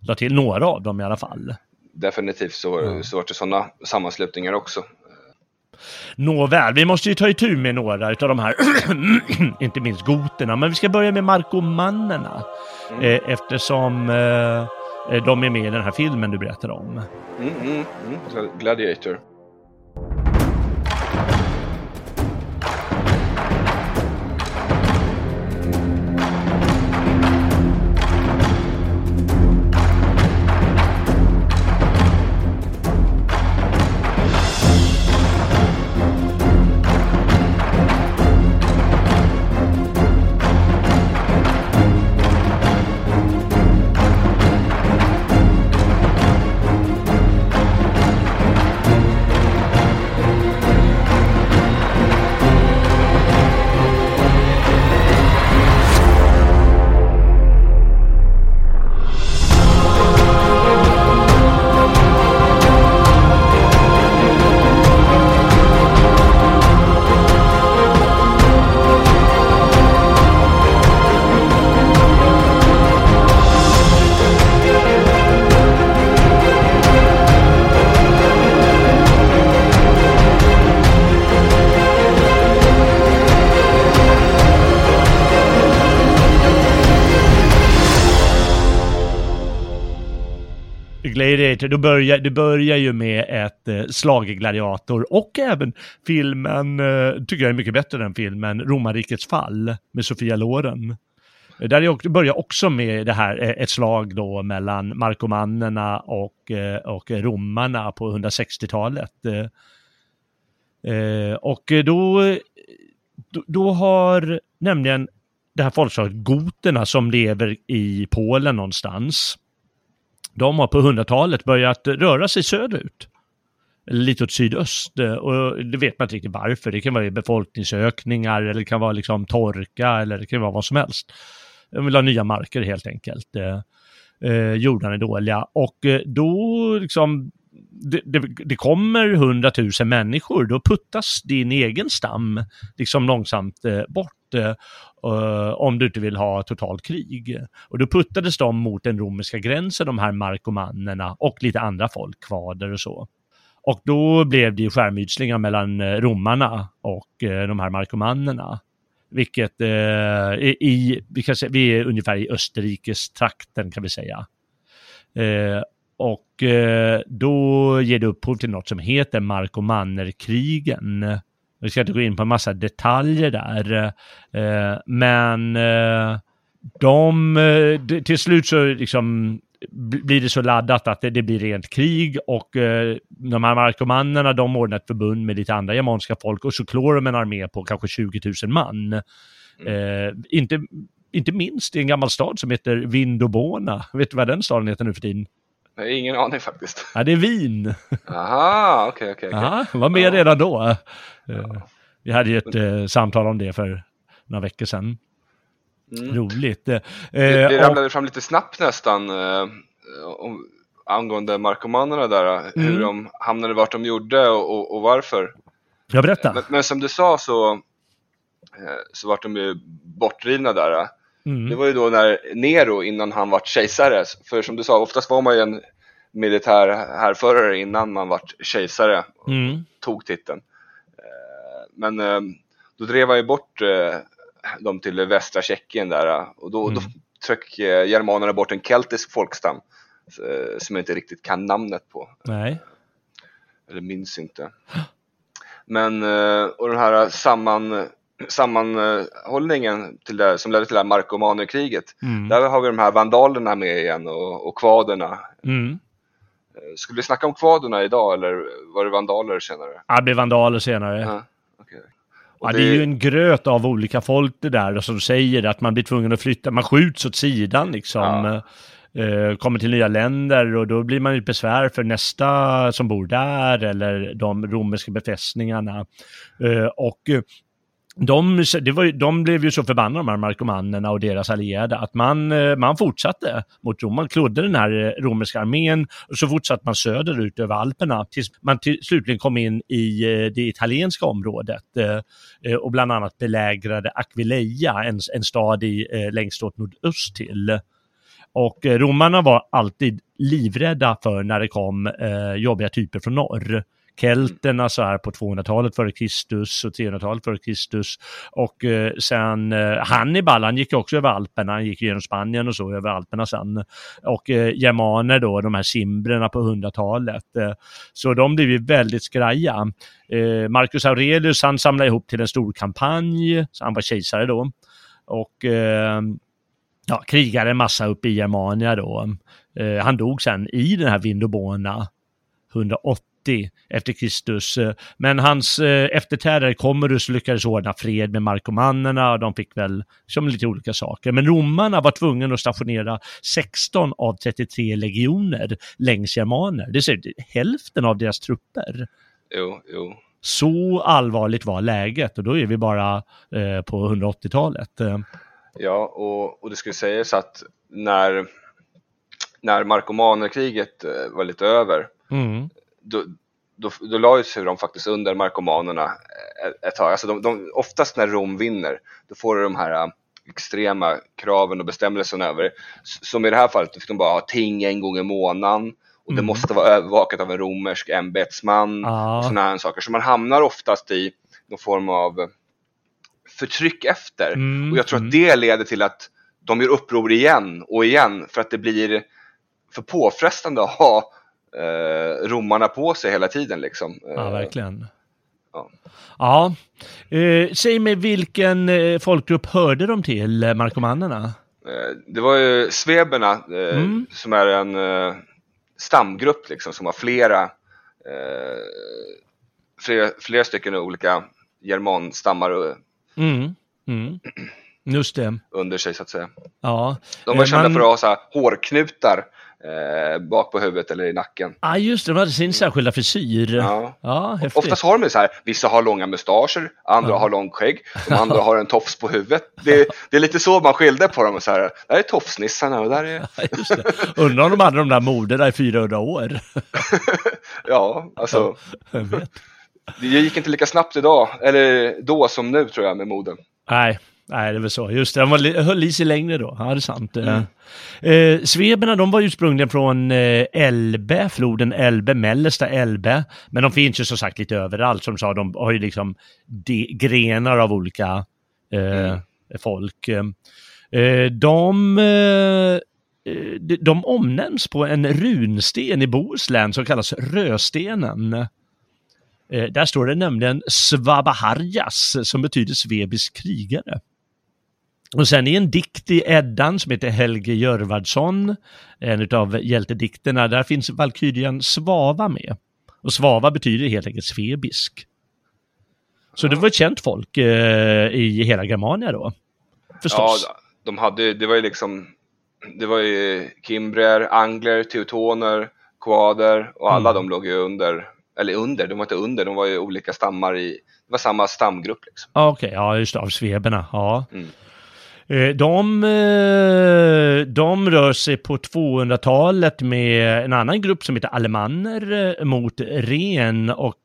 la till, några av dem i alla fall. definitivt så, Ja. så var det sådana sammanslutningar också. Nåväl, vi måste ju ta itu med några av de här, inte minst goterna, men vi ska börja med markomannerna. Mm. Eh, eftersom eh, eh, de är med i den här filmen du berättar om. Mm, mm, mm. Gladiator. Gladiator, då börjar, det börjar ju med ett eh, slag i Gladiator och även filmen, eh, tycker jag är mycket bättre än filmen, Romarrikets fall med Sofia Loren. Eh, Där jag börjar också med det här, eh, ett slag då mellan markomannerna och, eh, och romarna på 160-talet. Eh, eh, Och då, då, då har nämligen det här folkslaget goterna som lever i Polen någonstans, de har på 100-talet börjat röra sig söderut. Lite åt sydöst. Eh, och det vet man inte riktigt varför. Det kan vara befolkningsökningar eller det kan vara liksom torka eller det kan vara vad som helst. De vill ha nya marker helt enkelt. Eh, eh jordarna är dåliga. Och eh, då liksom det, det, det kommer hundratusen människor, då puttas din egen stam liksom långsamt eh, bort Uh, om du inte vill ha totalt krig. Och då puttades de mot den romerska gränsen, de här markomannerna och lite andra folk, kvader och så. Och då blev det ju skärmytslingar mellan eh, romarna och de här markomannerna. Vilket eh, i, i vi, kan säga, vi är ungefär i Österrikes trakten kan vi säga. Eh, och eh, då ger det upphov till något som heter markomannerkrigen. Vi ska inte gå in på en massa detaljer där. Eh, men eh, de, eh, till slut så liksom bl- blir det så laddat att det, det blir rent krig och eh, de här markomannerna de ordnar ett förbund med lite andra germanska folk och så klår de en armé på kanske 20 000 man. Eh, inte, inte minst i en gammal stad som heter Vindobona. Vet du vad den staden heter nu för tiden? Jag har ingen aning faktiskt. Ja, det är Wien. Aha, okej, okej. okej. Ja, var med Ja. redan då. Eh, Vi hade ju ett eh, samtal om det för några veckor sedan. Mm. Roligt. Eh, Det, det och- ramlade fram lite snabbt nästan eh, om, angående markomannerna där. eh, Hur Mm. de hamnade vart de gjorde och, och, och varför. Jag berättar. Men, men som du sa så, eh, så vart de ju bortdrivna där. Eh. Det Mm. var ju då när Nero, innan han vart kejsare, för som du sa, oftast var man ju en militär härförare innan man vart kejsare och Mm. tog titeln. Eh, Men eh, då drev han ju bort eh, dem till västra Tjeckien där och då, då Mm. tryck eh, germanerna bort en keltisk folkstam som jag inte riktigt kan namnet på, Nej. eller minns inte. Men, och den här samman, sammanhållningen till det, som ledde till det här markomanerkriget, Mm. där har vi de här vandalerna med igen och, och kvaderna. Mm. Eh, Skulle vi snacka om kvaderna idag eller var det vandaler senare? Ja, det blir vandaler senare. Ja. Och Ja, det är ju en gröt av olika folk det där som säger att man blir tvungen att flytta, man skjuts åt sidan liksom. Ja. Eh, kommer till nya länder och då blir man ju besvär för nästa som bor där eller de romerska befästningarna. Eh, och de, det var, ju- de blev ju så förbannade de här markomanerna och deras allierade att man, eh, man fortsatte mot Rom. Man klodde den här eh, romerska armén och så fortsatte man söderut över Alperna tills man till, slutligen kom in i eh, det italienska området och bland annat belägrade Aquileia, en, en stad i, längst åt nordöst till. Och romarna var alltid livrädda för när det kom jobbiga typer från norr kelterna så här på 200-talet före Kristus och 300-talet före Kristus. Och eh, sen eh, Hannibal, han gick också över Alperna, han gick genom Spanien och så över Alperna sen. Och eh, germaner då, de här simbrerna på 100-talet. Eh, så de blev ju väldigt skraja. Eh, Marcus Aurelius, han samlade ihop till en stor kampanj, så han var kejsare då. Och eh, ja, krigade en massa uppe i Germania då. Eh, han dog sen i den här Vindobona 180 efter Kristus. Men hans eh, efterträdare Commodus lyckades ordna fred med markomannerna och de fick väl som lite olika saker. Men romarna var tvungna att stationera 16 av 33 legioner längs germaner. Det är hälften av deras trupper. Jo, jo. Så allvarligt var läget och då är vi bara eh, på 180-talet. Eh, Ja, och, och det skulle sägas att när, när markomanerkriget eh, var lite över, mm. Då, då, då la ju sig de faktiskt under markomanerna eh, ett tag. Alltså de, de, oftast när Rom vinner, då får du de här eh, extrema kraven och bestämmelserna över. Som i det här fallet, då fick de bara ha ting en gång i månaden och det Mm. måste vara övervakat av en romersk ämbetsman Ja. och sådana här saker. Så man hamnar oftast i någon form av förtryck efter. Mm, Och jag tror mm. att det leder till att de gör uppror igen och igen för att det blir för påfrestande att ha eh, romarna på sig hela tiden liksom. Ja, Eh, verkligen. ja. Ja. Eh, säg mig vilken eh, folkgrupp hörde de till, eh, markomannerna? Eh, Det var ju sveberna Mm. som är en stamgrupp liksom som har flera, flera, flera stycken olika germanstammar Mm. Mm. Just det. under sig så att säga. Ja. De var kända man- för att ha så här hårknutar eh, bak på huvudet eller i nacken. Ja, just det. De hade sin särskilda frisyr. Ja. Ja, häftigt. Oftast har de så här, vissa har långa mustascher, andra Ja. har långt skägg, de andra har en tofs på huvudet. Det, det är lite så man skiljer på dem. Så här, där är tofsnissarna och där är... Ja, just det. Undrar om de hade de där moderna i 400 år. Ja, alltså. Vet. Det gick inte lika snabbt idag, eller då som nu tror jag med moden. Nej, nej, det väl så. Just det, de var, li- höll i sig längre då. Ja, det är sant. Mm. Eh, sveberna, de var ursprungligen från eh, Elbe, floden Elbe, mellersta Elbe. Men de finns ju som sagt lite överallt. Som sa, de har ju liksom de, grenar av olika eh, Mm. folk. Eh, de, eh, de, de omnämns på en runsten i Bohuslän som kallas Röstenen. Eh, där står det nämligen Svabaharjas som betyder svebisk krigare. Och sen i en dikt i Eddan som heter Helge Jörvardsson, en av hjältedikterna, där finns valkyrian Svava med. Och Svava betyder helt enkelt svebisk. Så det var ett känt folk eh, i hela Germania då. Ja, Förstås. de hade, det var ju liksom, det var ju kimbrier, angler, teutoner, kvader och alla Mm. de låg ju under, eller under, de var inte under, de var ju olika stammar i, det var samma stamgrupp liksom. Ja, Okej, ja just det, av sveberna. Ja. Mm. Eh, de, eh, de rör sig på 200-talet med en annan grupp som heter alemanner eh, mot Ren och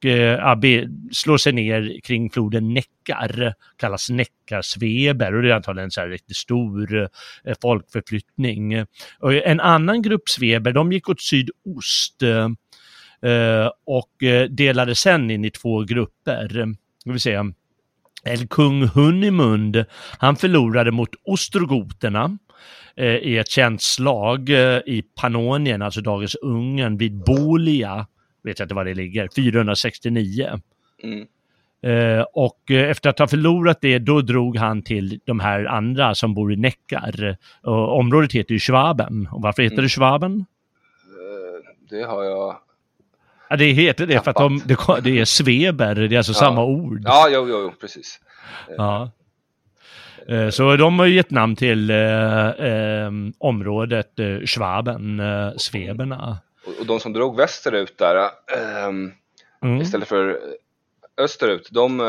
slår sig ner kring floden Neckar, kallas Neckarsveber och det är antagligen så här riktigt stor folkförflyttning. Och en annan grupp sveber, de gick åt sydost och delade sen in i två grupper. Det vill säga eller kung Hunimund, han förlorade mot ostrogoterna eh, i ett känt slag eh, i Pannonien, alltså dagens Ungern, vid Bolia, vet jag inte var det ligger, 469. Mm. Eh, och eh, efter att ha förlorat det, då drog han till de här andra som bor i Neckar. Och området heter ju Schwaben. Och varför heter Mm. det Schwaben? Eh, Det har jag, Ja, det heter det för att de, det, det är sveber, det är alltså Ja. samma ord. ja jo, jo, jo precis. Ja. Eh, Så de har gett namn till eh, eh, området eh, Schwaben, eh, sveberna. Och, och de som drog västerut där, ehm, Mm. istället för österut, de eh,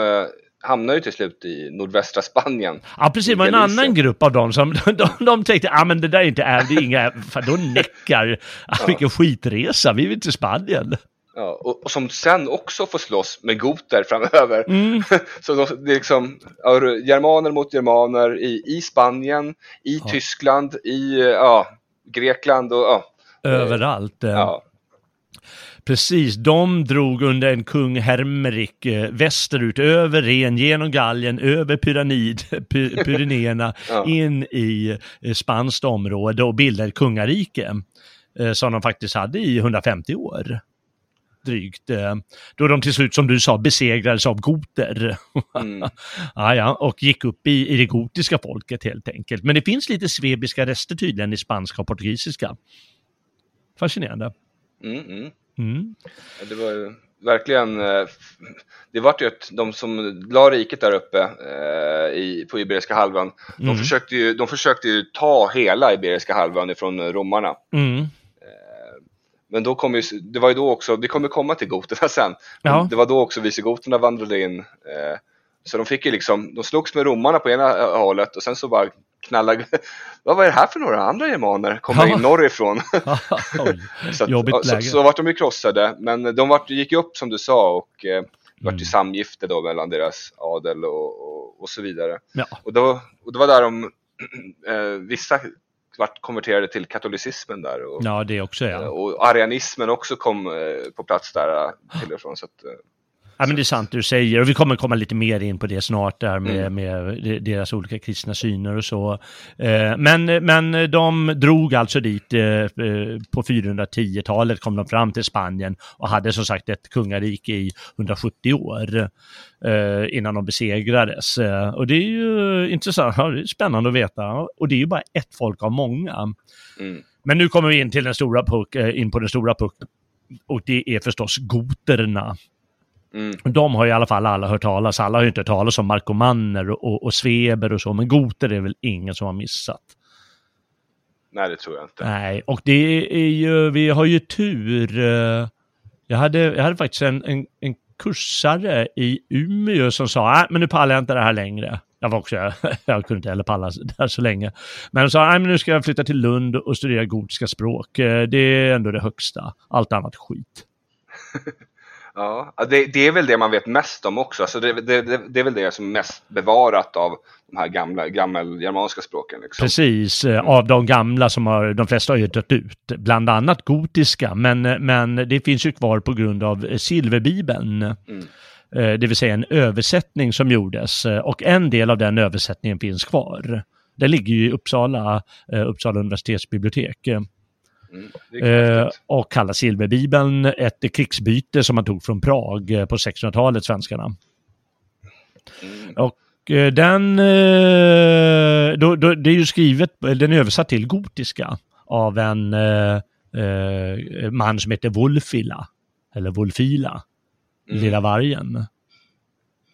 hamnar ju till slut i nordvästra Spanien. Ja, precis. Det var en annan grupp av dem som de, de tänkte, ja ah, men det där är inte, är, det är inga, fan, då näckar, ah, vilken skitresa, vi vill till Spanien. Ja, och, och som sen också får slåss med goter framöver. Mm. Så de, det är liksom ja, germaner mot germaner i, i Spanien, i Ja. Tyskland, i eh, ja, Grekland och ja. Överallt. eh. ja. Precis, de drog under en kung Hermerik eh, västerut, över Ren, genom Gallien, över Pyranid, Py, Pyrenéerna, Ja. in i eh, spanskt område och bildade ett kungarike. Eh, som de faktiskt hade i 150 år. Drygt. Eh, då de till slut, som du sa, besegrades av goter. Mm. ja, ja, och gick upp i, i det gotiska folket helt enkelt. Men det finns lite svebiska rester tydligen i spanska och portugisiska. Fascinerande. Mm, mm. Mm. Det var ju verkligen, eh, det vart ju ett, de som la riket där uppe eh, i, på Iberiska halvön, de, Mm. försökte ju, de försökte ju ta hela Iberiska halvön ifrån romarna. Mm. Men då kom ju, det var ju då också, vi kommer komma till goterna sen, Ja. det var då också visigoterna vandrade in. Eh, så de fick ju liksom, de slogs med romarna på ena eh, hållet och sen så bara knallade, vad var det här för några andra germaner? Kommer Ja. in norrifrån. Så, att, jobbigt så, läge. så vart de ju krossade, men de vart, gick ju upp som du sa och eh, det vart Mm. ju samgifte då mellan deras adel och, och, och så vidare. Ja. Och, då, och det var där de, eh, vissa vart konverterade till katolicismen där och, ja, det också eh, ja. och arianismen också kom eh, på plats där eh, till och från. Så att, eh, ja. men det är sant du säger och vi kommer komma lite mer in på det snart där med, Mm. med de- deras olika kristna syner och så. Eh, Men, men de drog alltså dit eh, eh, på 410-talet kom de fram till Spanien och hade som sagt ett kungarike i 170 år innan de besegrades. Och det är ju intressant, det är spännande att veta. Och det är ju bara ett folk av många. mm, Men nu kommer vi in till den stora puck, in på den stora pucken. Och det är förstås goterna. Mm, De har i alla fall alla hört talas. Alla har ju inte hört talas om markomanner och, och, och sveber och så, men goter är väl ingen som har missat. nej, det tror jag inte. Nej, och det är ju, vi har ju tur. eh, Jag hade, jag hade faktiskt en, en, en kursare i Umeå som sa, nej men nu pallar jag inte det här längre. Jag var också, jag kunde inte heller palla där så länge. Men de sa, nej men nu ska jag flytta till Lund och studera gotiska språk. Eh, Det är ändå det högsta. Allt annat skit. Ja, det, det är väl det man vet mest om också. Alltså det, det, det, är väl det som är mest bevarat av de här gamla, gammelgermanska språken. Liksom. Precis, eh, av de gamla som har, de flesta har ju dött ut. Bland annat gotiska, men, men det finns ju kvar på grund av eh, silverbibeln. Mm. Eh, Det vill säga en översättning som gjordes eh, och en del av den översättningen finns kvar. Den ligger ju i Uppsala, eh, Uppsala universitetsbibliotek eh, Mm, eh, och kallar silverbibeln ett krigsbyte som man tog från Prag eh, på 1600-talet, svenskarna. Mm. Och eh, den, eh, då, då, det är ju skrivet, den är översatt till gotiska av en man som heter Wolfila, eller Wolfila, Mm. Lilla vargen.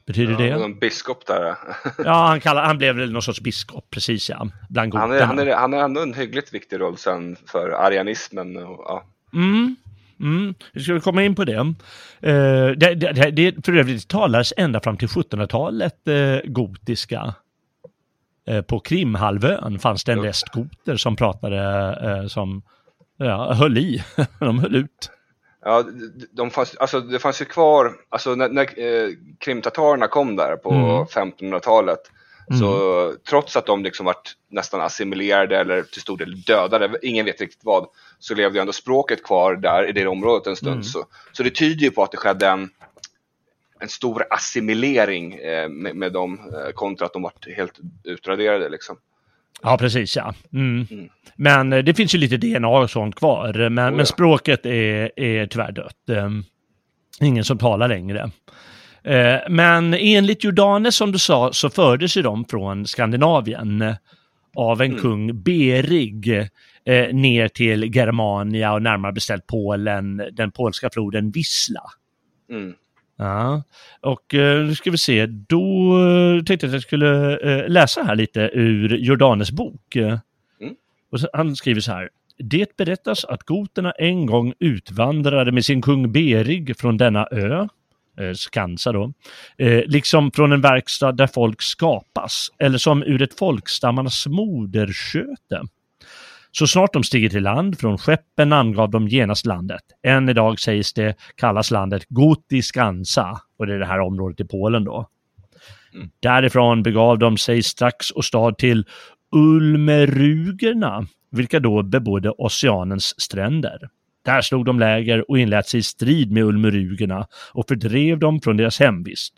Betyder det? Någon biskop där. Ja, han, kallar, han blev väl någon sorts biskop, precis ja. Bland Han är, han, är, han är ändå en hyggligt viktig roll sen för arianismen. Och, ja. Mm. Mm, vi ska komma in på det. Eh, det, det, det. För övrigt talades ända fram till 1700-talet eh, gotiska. Eh, på Krimhalvön fanns det en rest goter som pratade, som ja, höll i. De höll ut. Ja, de- fanns, alltså det fanns ju kvar, alltså när, när eh, krimtatarerna kom där på Mm. 1500-talet, så trots att de liksom vart nästan assimilerade eller till stor del dödade, ingen vet riktigt vad, så levde ju ändå språket kvar där i det området en stund. Mm. Så, så det tyder ju på att det skedde en, en stor assimilering eh, med, med dem eh, kontra att de vart helt utraderade liksom. Ja, precis ja. Mm. Mm. Men eh, det finns ju lite DNA och sånt kvar. Men, Oh, men språket är, är tyvärr dött. Eh, ingen som talar längre. Eh, men enligt Jordanes som du sa så fördes ju de från Skandinavien eh, av en Mm. kung Berig eh, ner till Germania och närmare beställt Polen, den polska floden Wisla. Mm. Ja, och eh, nu ska vi se, då eh, tänkte jag att jag skulle eh, läsa här lite ur Jordanes bok. Mm. Och så, han skriver så här. Det berättas att goterna en gång utvandrade med sin kung Berig från denna ö, eh, Skansa då, eh, liksom från en verkstad där folk skapas, eller som ur ett folkstammarnas modersköte. Så snart de stiger till land från skeppen angav de genast landet. Än idag sägs det kallas landet Gotiskansa och det är det här området i Polen då. Mm. Därifrån begav de sig strax och stad till Ulmerugerna, vilka då bebodde oceanens stränder. Där slog de läger och inlät sig i strid med ulmerugerna och fördrev dem från deras hemvist.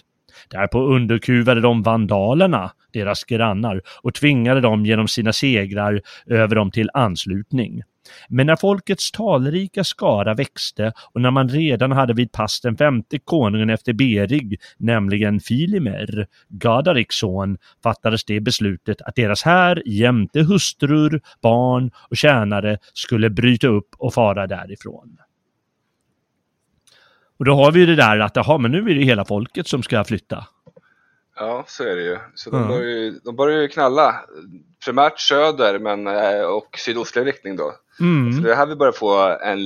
Därpå underkuvade de vandalerna, deras grannar, och tvingade dem genom sina segrar över dem till anslutning. Men när folkets talrika skara växte och när man redan hade vid pass den femte konungen efter Berig, nämligen Filimer, Gadariks son, fattades det beslutet att deras här jämte hustrur, barn och tjänare skulle bryta upp och fara därifrån. Och då har vi ju det där att, jaha, men nu är det hela folket som ska flytta. Ja, så är det ju. Så de, ju, de börjar ju knalla. Primärt söder men, eh, och sydostlig riktning då. Mm. Så det är här vi börjar få en,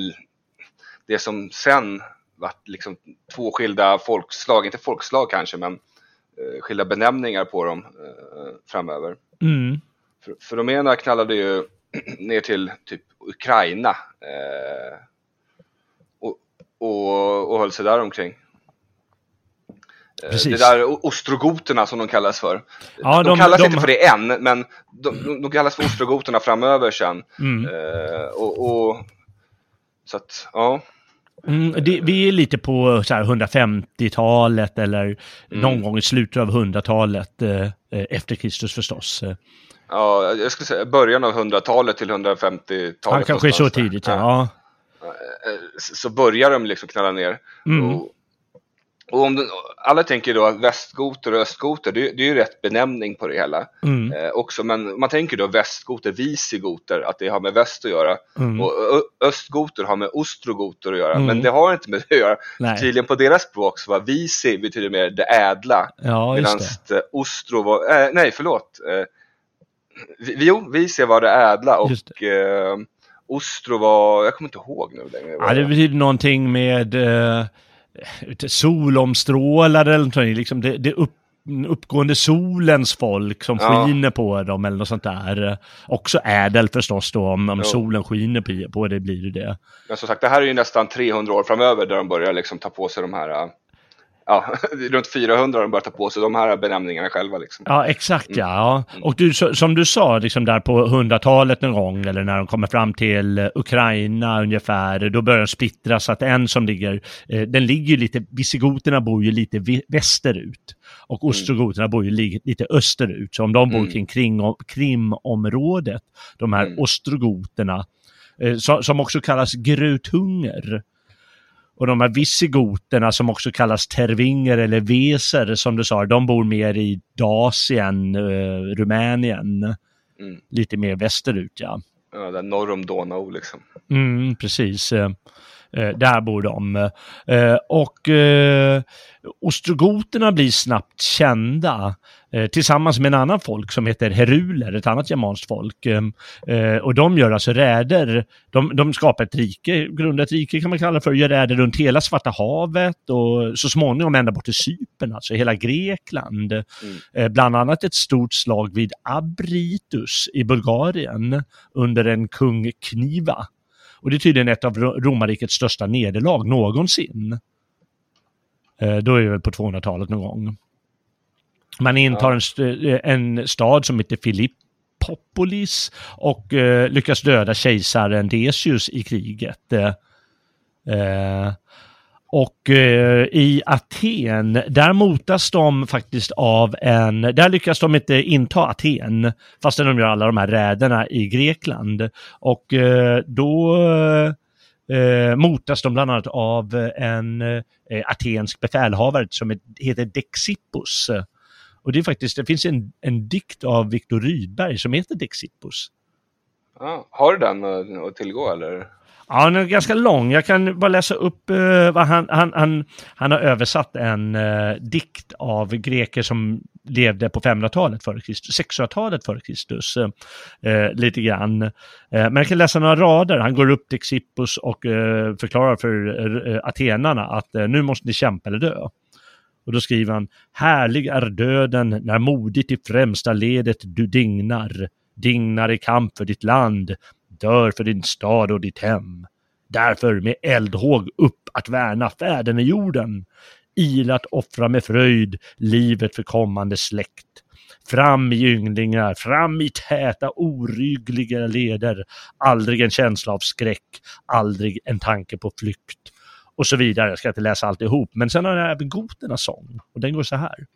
det som sen vart liksom två skilda folkslag, inte folkslag kanske, men eh, skilda benämningar på dem eh, framöver. Mm. För, för de ena knallade ju ner till typ Ukraina eh, och, och, höll sig där omkring. Eh, Precis. Det där ostrogoterna som de kallas för. Ja, de, de- kallas de- inte för det än, men de, de, kallas för ostrogoterna framöver sen. Mm. Eh, och, och, så att, ja. Mm, det, vi är lite på så här 150-talet eller någon Mm. gång i slutet av 100-talet eh, efter Kristus förstås. Ja, jag skulle säga början av 100-talet till 150-talet. Han kanske är så tidigt, ja. Eh, så börjar de liksom knalla ner. Mm. Och, och om den, alla tänker då att västgoter och östgoter, det, det är ju rätt benämning på det hela Mm. eh, också. Men man tänker då västgoter, visigoter, att det har med väst att göra. Mm. Och östgoter har med ostrogoter att göra. Mm. Men det har inte med det att göra. Nej. Tydligen på deras språk så var visi betyder mer det ädla. Ja, Medan ostro var, eh, nej förlåt. Eh, vi, jo, visi var det ädla och eh, ostro var, jag kommer inte ihåg nu längre. Ja, det betyder någonting med eh, solomstrålare eller någonting, liksom det, det upp, uppgående solens folk som Ja. skiner på dem eller något sånt där. Också ädel förstås då, om, om solen skiner på, på det blir det det. Men som sagt, det här är ju nästan 300 år framöver där de börjar liksom ta på sig de här, ja, runt 400 har de börjat ta på sig de här benämningarna själva liksom. Ja, exakt Mm. ja. Och du, som du sa, liksom där på 100-talet någon gång, eller när de kommer fram till eh, Ukraina ungefär, då börjar de splittras. Att en som ligger, eh, den ligger lite, visigoterna bor ju lite västerut. Och ostrogoterna bor ju li, lite österut. Så om de bor Mm. kring Krim, Krimområdet, de här Mm. ostrogoterna, eh, som, också kallas grutunger. Och de här visigoterna som också kallas tervinger eller veser som du sa, de bor mer i Dasien, eh, Rumänien. Mm. Lite mer västerut ja. Ja, där norr om Donau liksom. Mm, precis. Eh, där bor de. Eh, och eh, ostrogoterna blir snabbt kända eh, tillsammans med en annan folk som heter heruler, ett annat germanskt folk. Och de gör alltså räder, de, de skapar ett rike, grundar ett rike kan man kalla det för, gör räder runt hela Svarta havet och så småningom ända bort till Cypern, alltså hela Grekland. Eh, bland annat ett stort slag vid Abritus i Bulgarien under en kung Kniva. Och det är tydligen ett av Ro- romarrikets största nederlag någonsin. Eh, då är det väl på 200-talet någon gång. Man intar en, st- eh, en stad som heter Filippopolis och eh, lyckas döda kejsaren Decius i kriget. Eh, och eh, i Aten, där motas de faktiskt av en, där lyckas de inte inta Aten, fastän de gör alla de här räderna i Grekland. Och eh, då eh, motas de bland annat av en eh, atensk befälhavare som heter Dexippus. Och det är faktiskt, det finns en, en dikt av Viktor Rydberg som heter Dexippus. Ah, har du den att tillgå eller? Ja, den är ganska lång. Jag kan bara läsa upp uh, vad han, han, han, han har översatt en uh, dikt av greker som levde på 500-talet före Kristus, 600-talet före Kristus, uh, lite grann. Men jag kan läsa några rader. Han går upp till Xippus och förklarar för atenarna att nu måste ni kämpa eller dö. Och då skriver han, härlig är döden när modigt i främsta ledet du dignar, dignar i kamp för ditt land, dör för din stad och ditt hem. Därför med eldhåg upp att värna fäderna i jorden, ilat offra med fröjd livet för kommande släkt. Fram i ynglingar, fram i täta oryggliga leder. Aldrig en känsla av skräck, aldrig en tanke på flykt. Och så vidare, jag ska inte läsa alltihop. Men sen har jag även goternas sång. Och den går så här.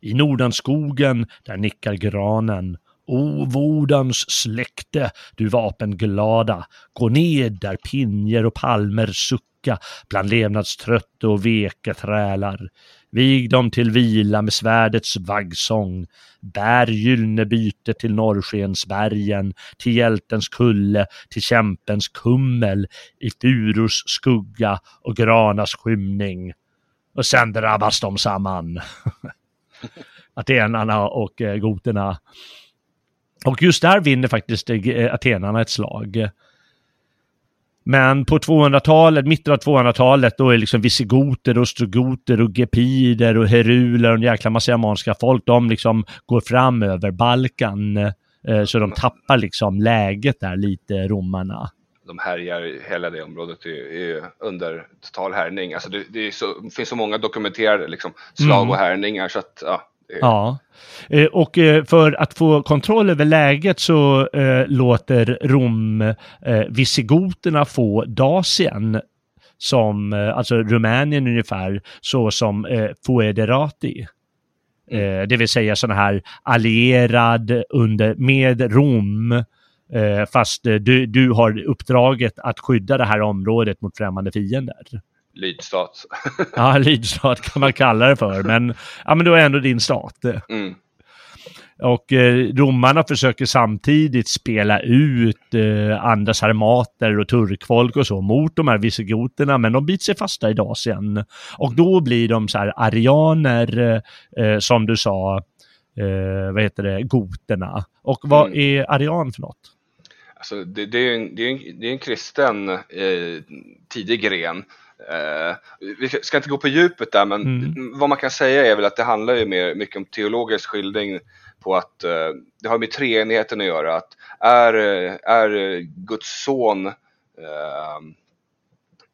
I Nordanskogen, där nickar granen. O Vordans släkte, du vapenglada, gå ned där pinjer och palmer sucka bland levnadströtte och veka trälar. Vig dem till vila med svärdets vaggsång. Bär gyllene byte till Norrskensbergen, till hjältens kulle, till kämpens kummel, i furus skugga och granas skymning. Och sen drabbas de samman. Atenarna och eh, goterna. Och just där vinner faktiskt eh, atenarna ett slag. Men på 200-talet, mitten av 200-talet, då är liksom visigoter, ostrogoter och gepider och heruler och en jäkla massa germanska folk, de liksom går fram över Balkan. Eh, så de tappar liksom läget där lite, romarna. De härjar hela det området är, är under total härning. Alltså det, det, så, det finns så många dokumenterade liksom, slag mm. och härningar så att ja, Ja, eh, och eh, för att få kontroll över läget så eh, låter Rom visigoterna få Dasien som, alltså Rumänien ungefär, så som Foederati. Mm. Det vill säga sådana här allierad under, med Rom, fast du, du har uppdraget att skydda det här området mot främmande fiender lydstat. ja, lydstat kan man kalla det för, men, ja, men då är ändå din stat. Mm. Och eh, romarna försöker samtidigt spela ut eh, andra sarmater och turkfolk och så mot de här visigoterna, men de biter sig fasta i Dasien. Och då blir de så här arianer, eh, som du sa, eh, vad heter det, goterna. Och vad mm. är arian för något? Alltså, det, det, är en, det, är en, det är en kristen eh, tidig gren Uh, vi ska inte gå på djupet där, men mm. vad man kan säga är väl att det handlar ju mer, mycket om teologisk skildring på att uh, det har med treenigheten att göra. Att är, är Guds son, uh,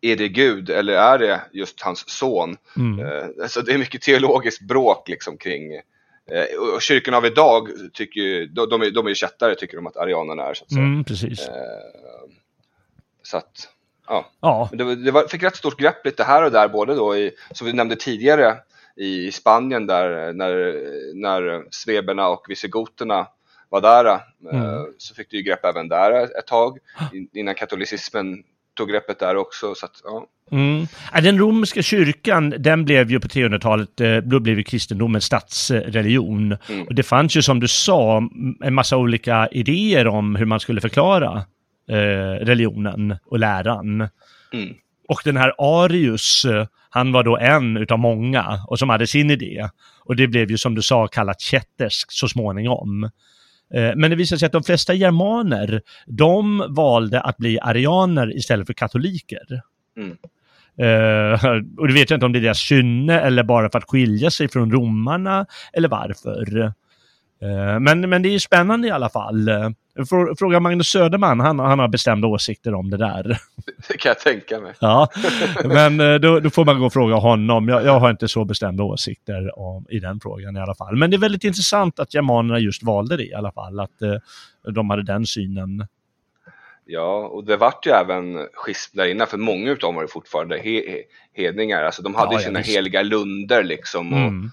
är det Gud eller är det just hans son? Mm. alltså det är mycket teologiskt bråk liksom kring och kyrkan av idag tycker de, de, är, de är kättare tycker de att arianerna är. Så att säga. Mm, precis. så att, Ja. ja. Det, det var, fick rätt stort grepp lite här och där, både då i, som vi nämnde tidigare, i Spanien där när, när sveberna och visigoterna var där. Eh, mm. Så fick du ju grepp även där ett tag, innan katolicismen tog greppet där också. Så att, ja. Mm. Den romerska kyrkan, den blev ju på 300-talet, eh, då blev ju kristendomen statsreligion. Mm. Och det fanns ju som du sa en massa olika idéer om hur man skulle förklara eh, religionen och läran. Mm. Och den här Arius, eh, han var då en utav många och som hade sin idé. Och det blev ju som du sa kallat kätterskt så småningom. Eh, men det visade sig att de flesta germaner, de valde att bli arianer istället för katoliker. Mm. Uh, och det vet jag inte om det är deras kynne eller bara för att skilja sig från romarna eller varför. Uh, men, men det är spännande i alla fall. Fråga Magnus Söderman, han, han har bestämda åsikter om det där. Det kan jag tänka mig. Ja, men eh, då, då får man gå och fråga honom. Jag, jag, har inte så bestämda åsikter om, i den frågan i alla fall. Men det är väldigt intressant att germanerna just valde det i alla fall, att eh, de hade den synen. Ja, och det vart ju även schism där inne, för många av dem var ju fortfarande he hedningar. Alltså de hade ja, sina heliga lunder liksom. Och, mm.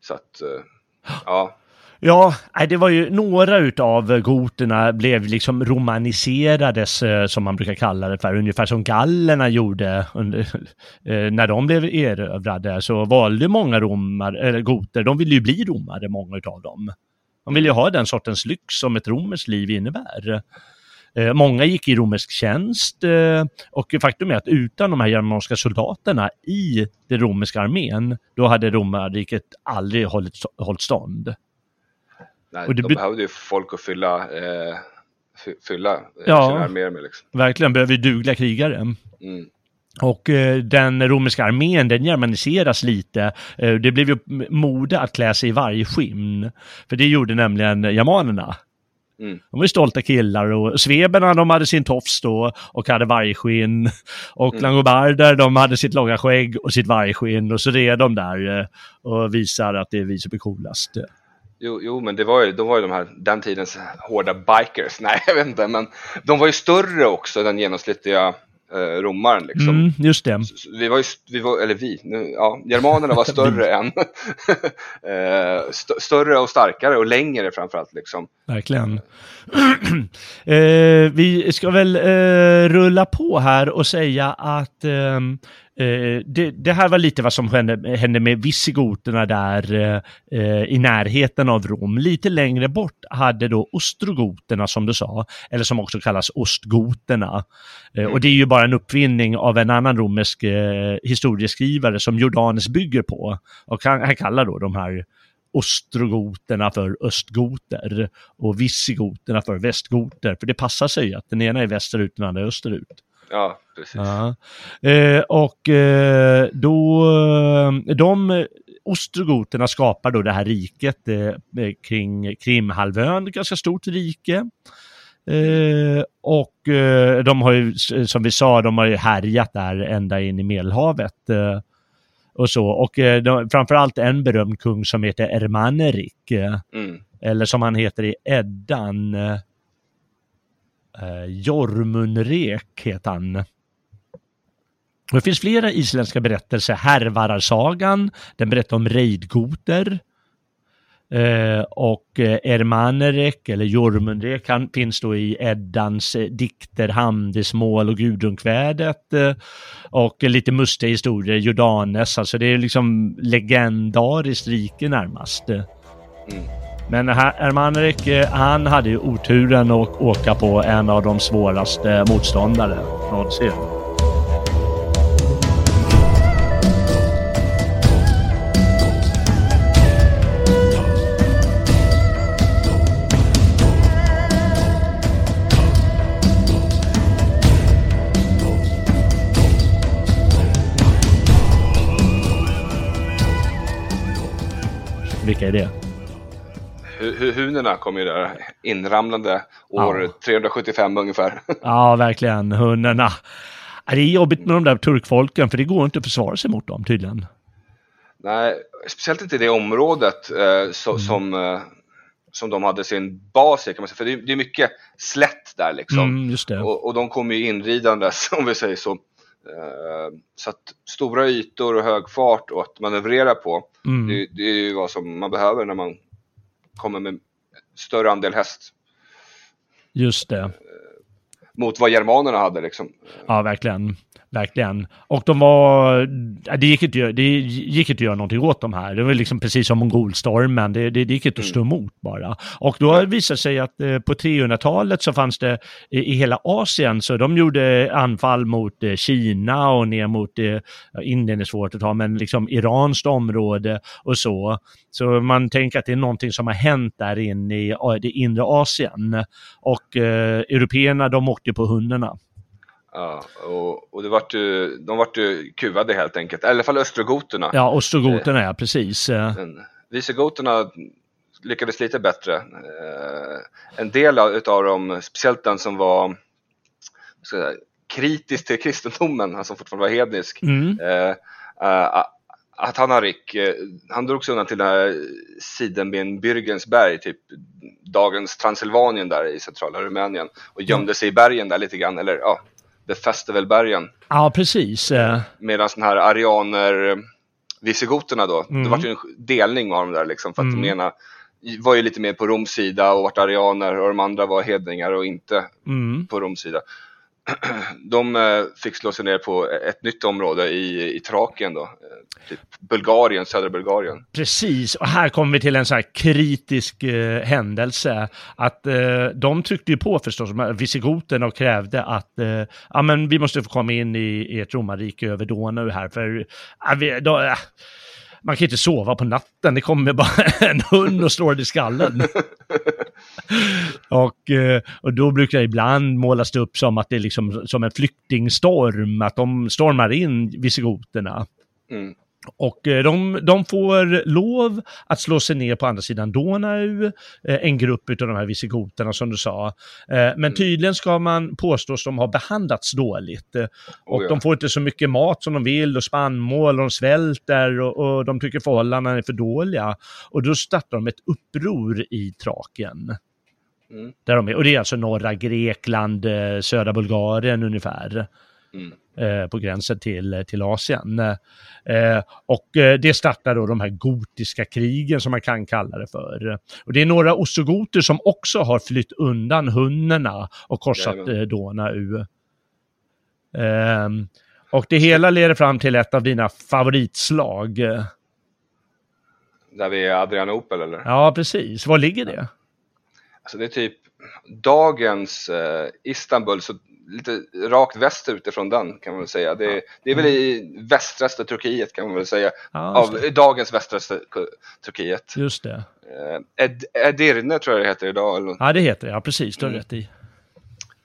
Så att, uh, ja. Ja, det var ju några utav goterna blev liksom romaniserades eh, som man brukar kalla det för, ungefär som gallerna gjorde under, eh, när de blev erövrade så valde många romar, eller goter, de ville ju bli romare många utav dem. De ville ju ha den sortens lyx som ett romerskt liv innebär. Eh, många gick i romersk tjänst och faktum är att utan de här germanska soldaterna i den romerska armén, då hade romarriket aldrig hållit, hållit stånd. Nej, och det de behövde ju folk att fylla, eh, fylla eh, ja, sina arméer med. Liksom. Verkligen, behöver dugliga krigare. Mm. Och eh, den romerska armén, den germaniseras lite. Eh, det blev ju mode att klä sig i varje skinn. För det gjorde nämligen germanerna. Mm. De var ju stolta killar och sveberna de hade sin tofs då och hade vargskinn. Och Mm. langobarder de hade sitt långa skägg och sitt vargskinn och så red de där eh, och visar att det är vi som är coolast. Jo, jo, men det var ju, de var ju de här, den tidens hårda bikers. Nej, jag vet inte, men de var ju större också den genomsnittliga eh, romaren liksom. Mm, just det. Vi var ju, vi var, eller vi, nu, ja, germanerna var större än, eh, st större och starkare och längre framförallt liksom. Verkligen. eh, vi ska väl eh, rulla på här och säga att ehm, eh, det, det här var lite vad som hände, hände med visigoterna där eh, eh, i närheten av Rom. Lite längre bort hade då ostrogoterna som du sa, eller som också kallas ostgoterna. Eh, och det är ju bara en uppfinning av en annan romersk eh, historieskrivare som Jordanes bygger på. Och han, han kallar då de här ostrogoterna för östgoter och visigoterna för västgoter. För det passar sig att den ena är västerut och den andra är österut. Ja, precis. Eh, och eh, då, eh, de ostrogoterna skapar då det här riket eh, kring Krimhalvön, ett ganska stort rike. Eh, och eh, de har ju, som vi sa, de har ju härjat där ända in i Medelhavet. Eh, och så. Och eh, de, framförallt en berömd kung som heter Ermanerik. Eh, Mm. eller som han heter i Eddan. Eh, Jormunrek heter han. Det finns flera isländska berättelser. Härvararsagan, den berättar om rejdgoter. Eh, och eh, Ermanerek, eller Jormunrek, han finns då i Eddans eh, dikter Hamdismål och Gudunkvädet. Eh, och lite mustiga historier, Jordanes, alltså det är liksom legendariskt rike närmast. Mm. Men Hermanrik, eh, han hade ju oturen att åka på en av de svåraste motståndare någonsin. Vilka är det? Hu- hu- Hunerna kom ju där inramlande år Ja. 375 ungefär. Ja, verkligen. Hundarna. Ja, Det är jobbigt med de där turkfolken för det går inte att försvara sig mot dem tydligen. Nej, speciellt inte i det området eh, så, Mm. som, eh, som de hade sin bas i kan man säga. För det, är- det är mycket slätt där liksom. Mm. Och, och de kommer ju inridandes om vi säger så. Eh, så att stora ytor och hög fart och att manövrera på. Mm. Det, det är ju vad som man behöver när man kommer med större andel häst. Just det. Mot vad germanerna hade liksom. Ja, verkligen. Verkligen. Och de var... Det gick inte, det gick inte att göra någonting åt de här. Det var liksom precis som mongolstormen. Det, det, det gick inte att stå emot bara. Och då visat sig att eh, på 300-talet så fanns det i, hela Asien, så de gjorde anfall mot eh, Kina och ner mot eh, Indien är svårt att ta, men liksom iranskt område och så. Så man tänker att det är någonting som har hänt där inne i det inre Asien. Och eh, européerna, de åkte på hundarna. Ja, och, och det vart ju, de vart ju kuvade helt enkelt. I alla fall östrogoterna. Ja, ostrogoterna, ja precis. Eh, Men Visigoterna lyckades lite bättre. Eh, en del av utav dem, speciellt den som var säga, kritisk till kristendomen, han som fortfarande var hednisk, Mm. eh, eh, att han har Rick, eh, han drog sig undan till den här Sidenbin Bürgensberg, typ dagens Transylvanien där i centrala Rumänien och gömde sig i bergen där lite grann, eller ja, The Festivalbergen. Ja, precis. Eh, Medan den här arianer visigoterna då, Mm. det var ju en delning av dem där liksom för att Mm. de ena var ju lite mer på Roms sida och vart arianer och de andra var hedningar och inte Mm. på Roms sida. De eh, fick slå sig ner på ett nytt område i, i Trakien då, eh, typ Bulgarien, södra Bulgarien. Precis, och här kommer vi till en så här kritisk eh, händelse. Att eh, de tryckte ju på förstås, de här visigoterna och krävde att eh, ja, men vi måste få komma in i, i ett romarrike över Donau här. För ja, vi, då, eh, man kan inte sova på natten, det kommer bara en hund och slår dig i skallen. och, eh, och då brukar det ibland målas det upp som att det är liksom som en flyktingstorm, att de stormar in visigoterna. Mm. Och eh, de, de får lov att slå sig ner på andra sidan Donau, eh, en grupp av de här visigoterna som du sa. Eh, Men tydligen ska man påstås de ha behandlats dåligt. Eh, Och Oh ja. de får inte så mycket mat som de vill och spannmål och de svälter och, och de tycker förhållandena är för dåliga. Och då startar de ett uppror i Trakien. Mm. Där de är, och det är alltså norra Grekland, södra Bulgarien ungefär Mm. Eh, på gränsen till, till Asien. Eh, och eh, det startar då de här gotiska krigen som man kan kalla det för. Och det är några ostrogoter som också har flytt undan hunnerna och korsat Jajamän. Donau. Ehm, och det hela leder fram till ett av dina favoritslag. Där vi är Adrianopel eller? Ja, precis. Var ligger det? Alltså det är typ dagens eh, Istanbul, så lite rakt västerut ifrån den kan man väl säga. Det, det är väl i västraste Turkiet kan man väl säga. Ja, Av dagens västraste Turkiet. Just det. Eh, Ed, Edirne tror jag det heter idag. Eller, Ja, det heter det. Ja, precis. Du har Mm. rätt i.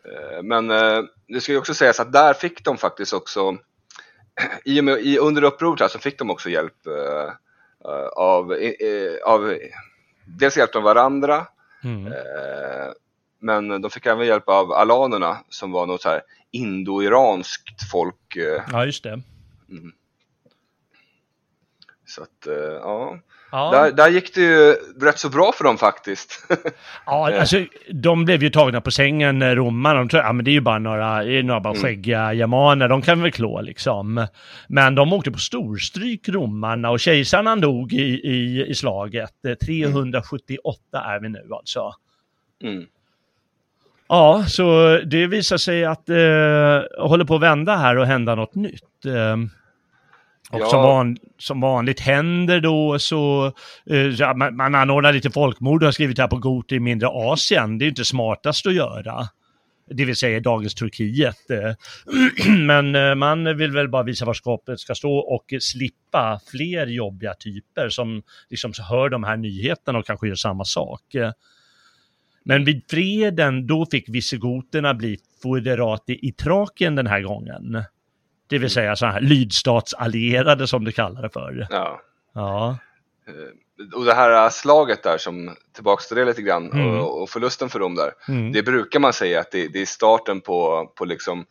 eh, men eh, det ska ju också sägas att där fick de faktiskt också, i och med, i, under upproret här så fick de också hjälp av, av, dels hjälpte de varandra Mm. Eh, Men de fick även hjälp av alanerna som var något så här indo-iranskt folk. eh, Ja, just det. Så att, eh, ja. Ja. Där, där gick det ju rätt så bra för dem faktiskt. Ja, alltså de blev ju tagna på sängen, eh, romarna. De tror, ja men det är ju bara några, några bara skäggiga germaner, de kan väl klå liksom. Men de åkte på storstryk, romarna, och kejsaren dog i, i, i slaget. Eh, 378 är vi nu alltså. Mm. Ja, så det visar sig att eh, håller på att vända här och hända något nytt. Eh, och Ja. som, van, som vanligt händer då så, eh, man, man anordnar lite folkmord och har skrivit här på Got i mindre Asien. Det är ju inte smartast att göra. Det vill säga dagens Turkiet. Eh, Men eh, man vill väl bara visa var skåpet ska stå och slippa fler jobbiga typer som liksom hör de här nyheterna och kanske gör samma sak. Eh, Men vid freden, då fick visigoterna bli foderati i Trakien den här gången. Det vill säga så här lydstatsallierade som du kallar det för. Ja. Ja, Och det här slaget där som, tillbaks till det lite grann, Mm. och, och förlusten för dem där. Mm. Det brukar man säga att det, det är starten på, på liksom eh,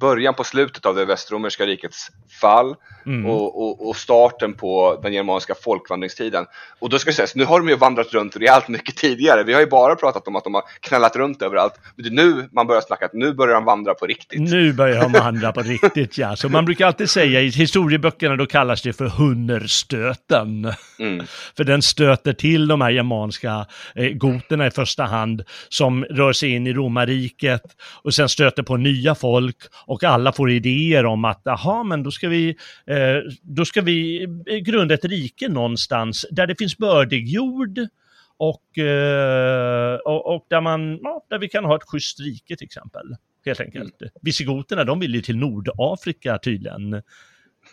början på slutet av det västromerska rikets fall Mm. och, och, och starten på den germanska folkvandringstiden. Och då ska det sägas, nu har de ju vandrat runt rejält mycket tidigare. Vi har ju bara pratat om att de har knallat runt överallt. Men det är nu man börjar snacka att nu börjar de vandra på riktigt. Nu börjar de vandra på riktigt ja. Så man brukar alltid säga i historieböckerna då kallas det för hunnerstöten. Mm. För den stöter till de här germanska eh, goterna i första hand som rör sig in i romarriket och sen stöter på nya folk och alla får idéer om att jaha men då ska vi eh, då ska vi eh, grunda ett rike någonstans där det finns bördig jord och, eh, och, och där, man, ja, där vi kan ha ett schysst rike till exempel. Helt enkelt. Visigoterna de vill ju till Nordafrika tydligen.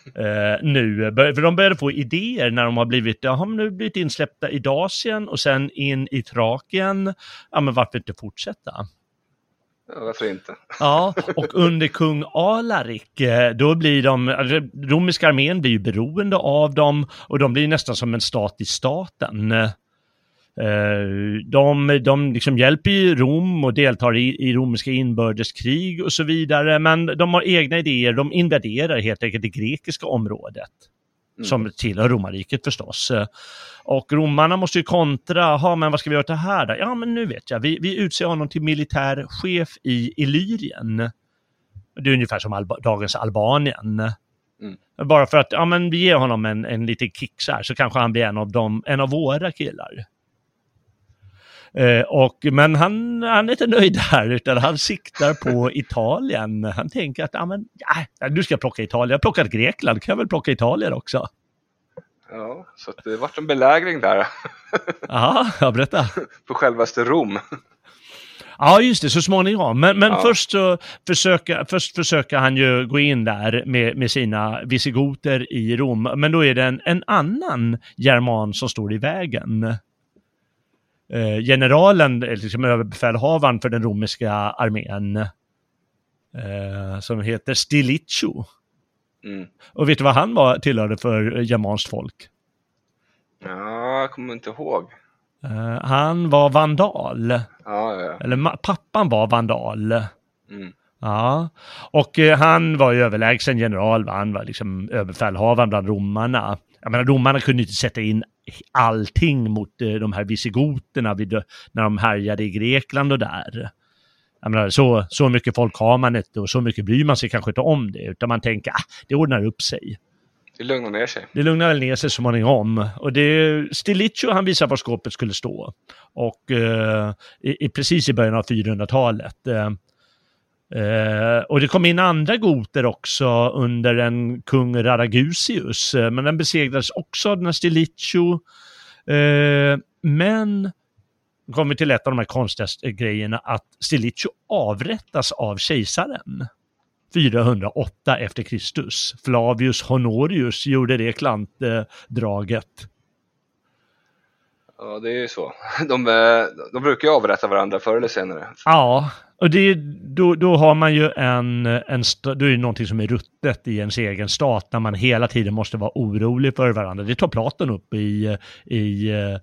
Eh, nu, för de började få idéer när de har blivit, ja, har nu blivit insläppta i Dasien och sen in i Trakien. Ja, men varför inte fortsätta? Ja, varför inte? Ja, och under kung Alarik, eh, då blir de, alltså, romerska armén blir ju beroende av dem och de blir nästan som en stat i staten. Eh, de, de liksom hjälper ju Rom och deltar i, i romerska inbördeskrig och så vidare, men de har egna idéer, de invaderar helt enkelt det grekiska området. Som tillhör romarriket förstås. Eh, Och romarna måste ju kontra, jaha men vad ska vi göra det här då? Ja men nu vet jag, vi, vi utser honom till militär chef i Illyrien. Det är ungefär som Alba, dagens Albanien. Mm. Bara för att, ja men vi ger honom en, en liten kick så här, så kanske han blir en av, dem, en av våra killar. Eh, och, men han, han är inte nöjd där, utan han siktar på Italien. Han tänker att, ja men, ja, nu ska jag plocka Italien. Jag har plockat Grekland, kan jag väl plocka Italien också? Ja, så det vart en belägring där Jaha, ja, berätta. på självaste Rom. Ja, just det, så småningom. Men, men Ja. först så försöker, först försöker han ju gå in där med, med sina visigoter i Rom. Men då är det en, en annan german som står i vägen. Eh, generalen, eller liksom överbefälhavaren för den romerska armén, eh, som heter Stilicho. Mm. Och vet du vad han var, tillhörde för eh, germanskt folk? Ja, jag kommer inte ihåg. Eh, han var vandal. Ja, ja. Eller pappan var vandal. Mm. Ja, och eh, han var ju överlägsen general, va? han var liksom överbefälhavaren bland romarna. Jag menar, romarna kunde inte sätta in allting mot eh, de här visigoterna vid, när de härjade i Grekland och där. Jag menar, så, så mycket folk har man inte och så mycket bryr man sig kanske inte om det, utan man tänker ah, det ordnar upp sig. Det lugnar ner sig. Det lugnar väl ner sig så småningom. Och det Stilicho han visar var skåpet skulle stå. Och eh, i, precis i början av 400-talet. Eh, eh, och det kom in andra goter också under en kung Radagusius. Eh, men den besegrades också av Stilicho. Eh, men kommer vi till ett av de här konstigaste grejerna att Stilicho avrättas av kejsaren. 408 efter Kristus. Flavius Honorius gjorde det klantdraget. Ja, det är ju så. De, eh, de brukar ju avrätta varandra förr eller senare. Ja, och det, då, då har man ju en, en då är det någonting som är ruttet i ens egen stat när man hela tiden måste vara orolig för varandra. Det tar Platon upp i, i eh,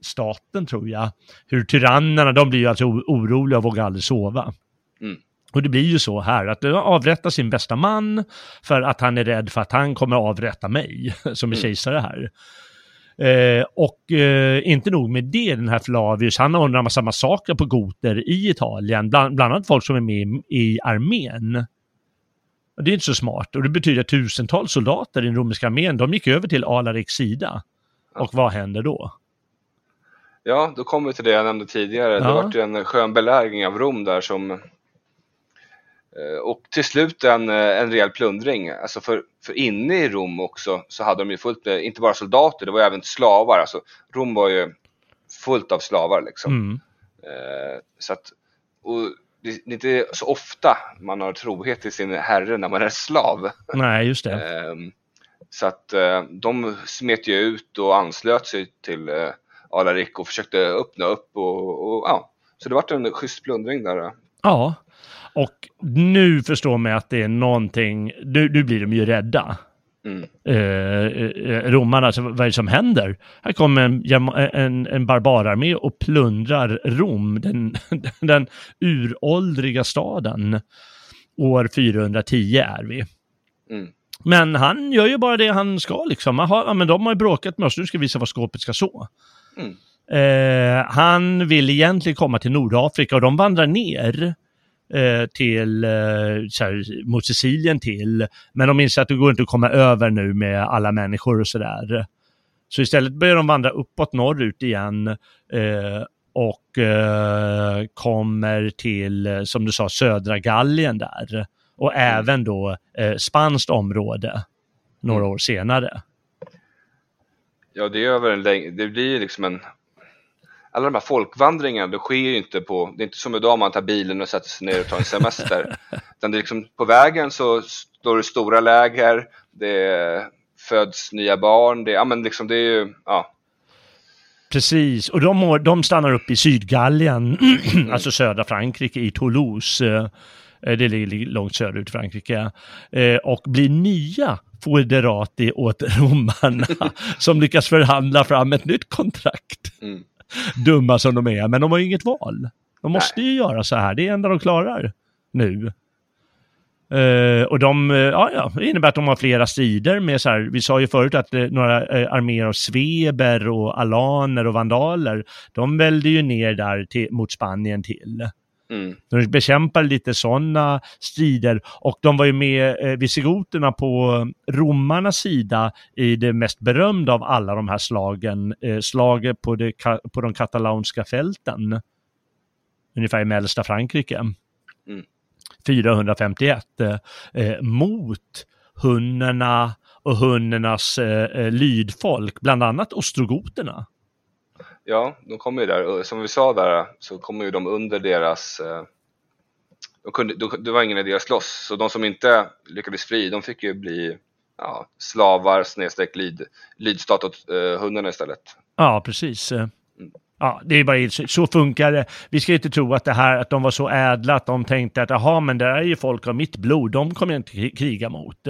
staten tror jag. Hur tyrannerna, de blir ju alltså oroliga och vågar aldrig sova. Mm. Och det blir ju så här att de avrättar sin bästa man för att han är rädd för att han kommer avrätta mig som är Mm. kejsare här. Eh, och eh, inte nog med det, den här Flavius, han ordnar en massa massakrer på goter i Italien, bland, bland annat folk som är med i, armén. Och det är inte så smart och det betyder att tusentals soldater i den romerska armén, de gick över till Alarics sida. Och vad händer då? Ja, då kommer vi till det jag nämnde tidigare. Det Ja. var ju en skön belägring av Rom där som och till slut en, eh, en rejäl plundring. Alltså för, för inne i Rom också så hade de ju fullt med, inte bara soldater, det var ju även slavar. Alltså Rom var ju fullt av slavar liksom. Mm. Eh, så att, och det det är inte så ofta man har trohet till sin herre när man är slav. Nej, just det. Ehm, Så att eh, de smet ju ut och anslöt sig till eh, Alaric och försökte öppna upp och, och ja. Så det vart en schysst plundring där. Ja, och nu förstår man att det är någonting, nu, nu blir de ju rädda. Mm. eh, eh, romarna, alltså, vad är det som händer? Här kommer en, en, en barbararmé och plundrar Rom, den, den uråldriga staden. År 410 är vi. Mm. Men han gör ju bara det han ska liksom. Aha, ja, men de har ju bråkat med oss, nu ska vi visa vad skåpet ska så. Mm. Eh, han vill egentligen komma till Nordafrika och de vandrar ner till, eh, så här, mot Sicilien till. Men de inser att det går inte att komma över nu med alla människor och sådär. Så istället börjar de vandra uppåt norrut igen eh, och eh, kommer till, eh, som du sa, södra Gallien där. Och även då eh, spanskt område några år senare. Ja, det är över en längre, det blir liksom en alla de här folkvandringarna, det sker ju inte på, det är inte som idag man tar bilen och sätter sig ner och tar en semester. Utan det är liksom, på vägen så står det stora läger, det föds nya barn, det, ja men liksom det är ju, ja. Precis, och de, de stannar upp i Sydgallien, alltså södra Frankrike, i Toulouse. eh, Det ligger långt söderut i Frankrike. eh, Och blir nya foderati åt romarna som lyckas förhandla fram ett nytt kontrakt. Mm. Dumma som de är, men de har ju inget val. De måste ju göra så här, det är det enda de klarar nu. Eh, och de, eh, ja, ja, det innebär att de har flera strider med så här, vi sa ju förut att eh, några arméer av sveber och alaner och vandaler, de välde ju ner där till, mot Spanien till. Mm. De bekämpade lite sådana strider och de var ju med eh, visigoterna på romarnas sida i det mest berömda av alla de här slagen, eh, slaget på, det, på de katalanska fälten. Ungefär i mellersta Frankrike. Mm. 451 eh, eh, mot hunnerna och hunnernas eh, eh, lydfolk, bland annat ostrogoterna. Ja, de kommer ju där, och som vi sa där så kommer ju de under deras eh, de kunde, de, det var ingen idé att slåss, så de som inte lyckades fri, de fick ju bli ja, slavar snedstreck lyd, lydstat åt eh, hundarna istället. Ja, precis. Ja, det är bara så, så funkar det. Vi ska inte tro att det här, att de var så ädla att de tänkte att jaha, men det här är ju folk av mitt blod, de kommer jag inte kriga mot.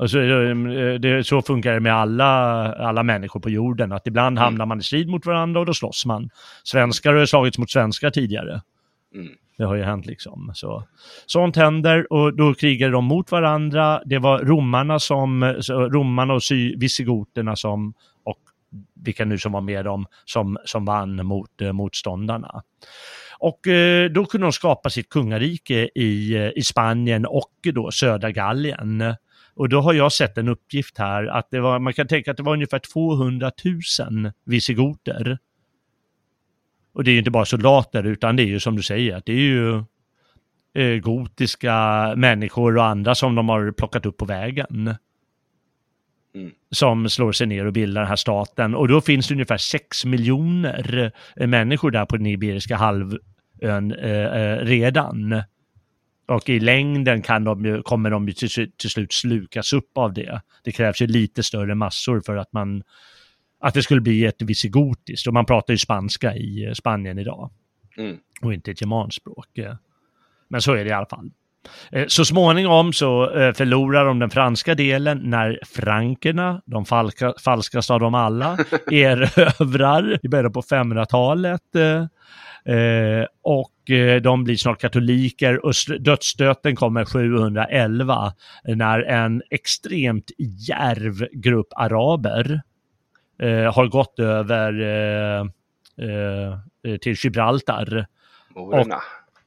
Och så, eh, det, så funkar det med alla, alla människor på jorden, att ibland Mm. hamnar man i strid mot varandra och då slåss man. Svenskar har slagits mot svenskar tidigare. Mm. Det har ju hänt liksom. Så, sånt händer och då krigade de mot varandra. Det var romarna som, romarna och visigoterna som, och vilka nu som var med dem, som, som vann mot eh, motståndarna. Och eh, då kunde de skapa sitt kungarike i, eh, i Spanien och då södra Gallien. Och då har jag sett en uppgift här att det var, man kan tänka att det var ungefär 200 000 visigoter. Och det är ju inte bara soldater utan det är ju som du säger, att det är ju eh, gotiska människor och andra som de har plockat upp på vägen. Mm. Som slår sig ner och bildar den här staten. Och då finns det ungefär 6 miljoner eh, människor där på den Iberiska halvön eh, eh, redan. Och i längden kan de ju, kommer de ju till, till slut slukas upp av det. Det krävs ju lite större massor för att man att det skulle bli ett visigotiskt. Och man pratar ju spanska i eh, Spanien idag Mm. och inte ett germanspråk. eh. Men så är det i alla fall. Eh, Så småningom så förlorar de den franska delen när frankerna, de falka, falskaste av dem alla, erövrar i början på 500-talet. Eh, eh, Och eh, de blir snart katoliker och dödsstöten kommer 711 när en extremt djärv grupp araber eh, har gått över eh, eh, till Gibraltar. Morerna.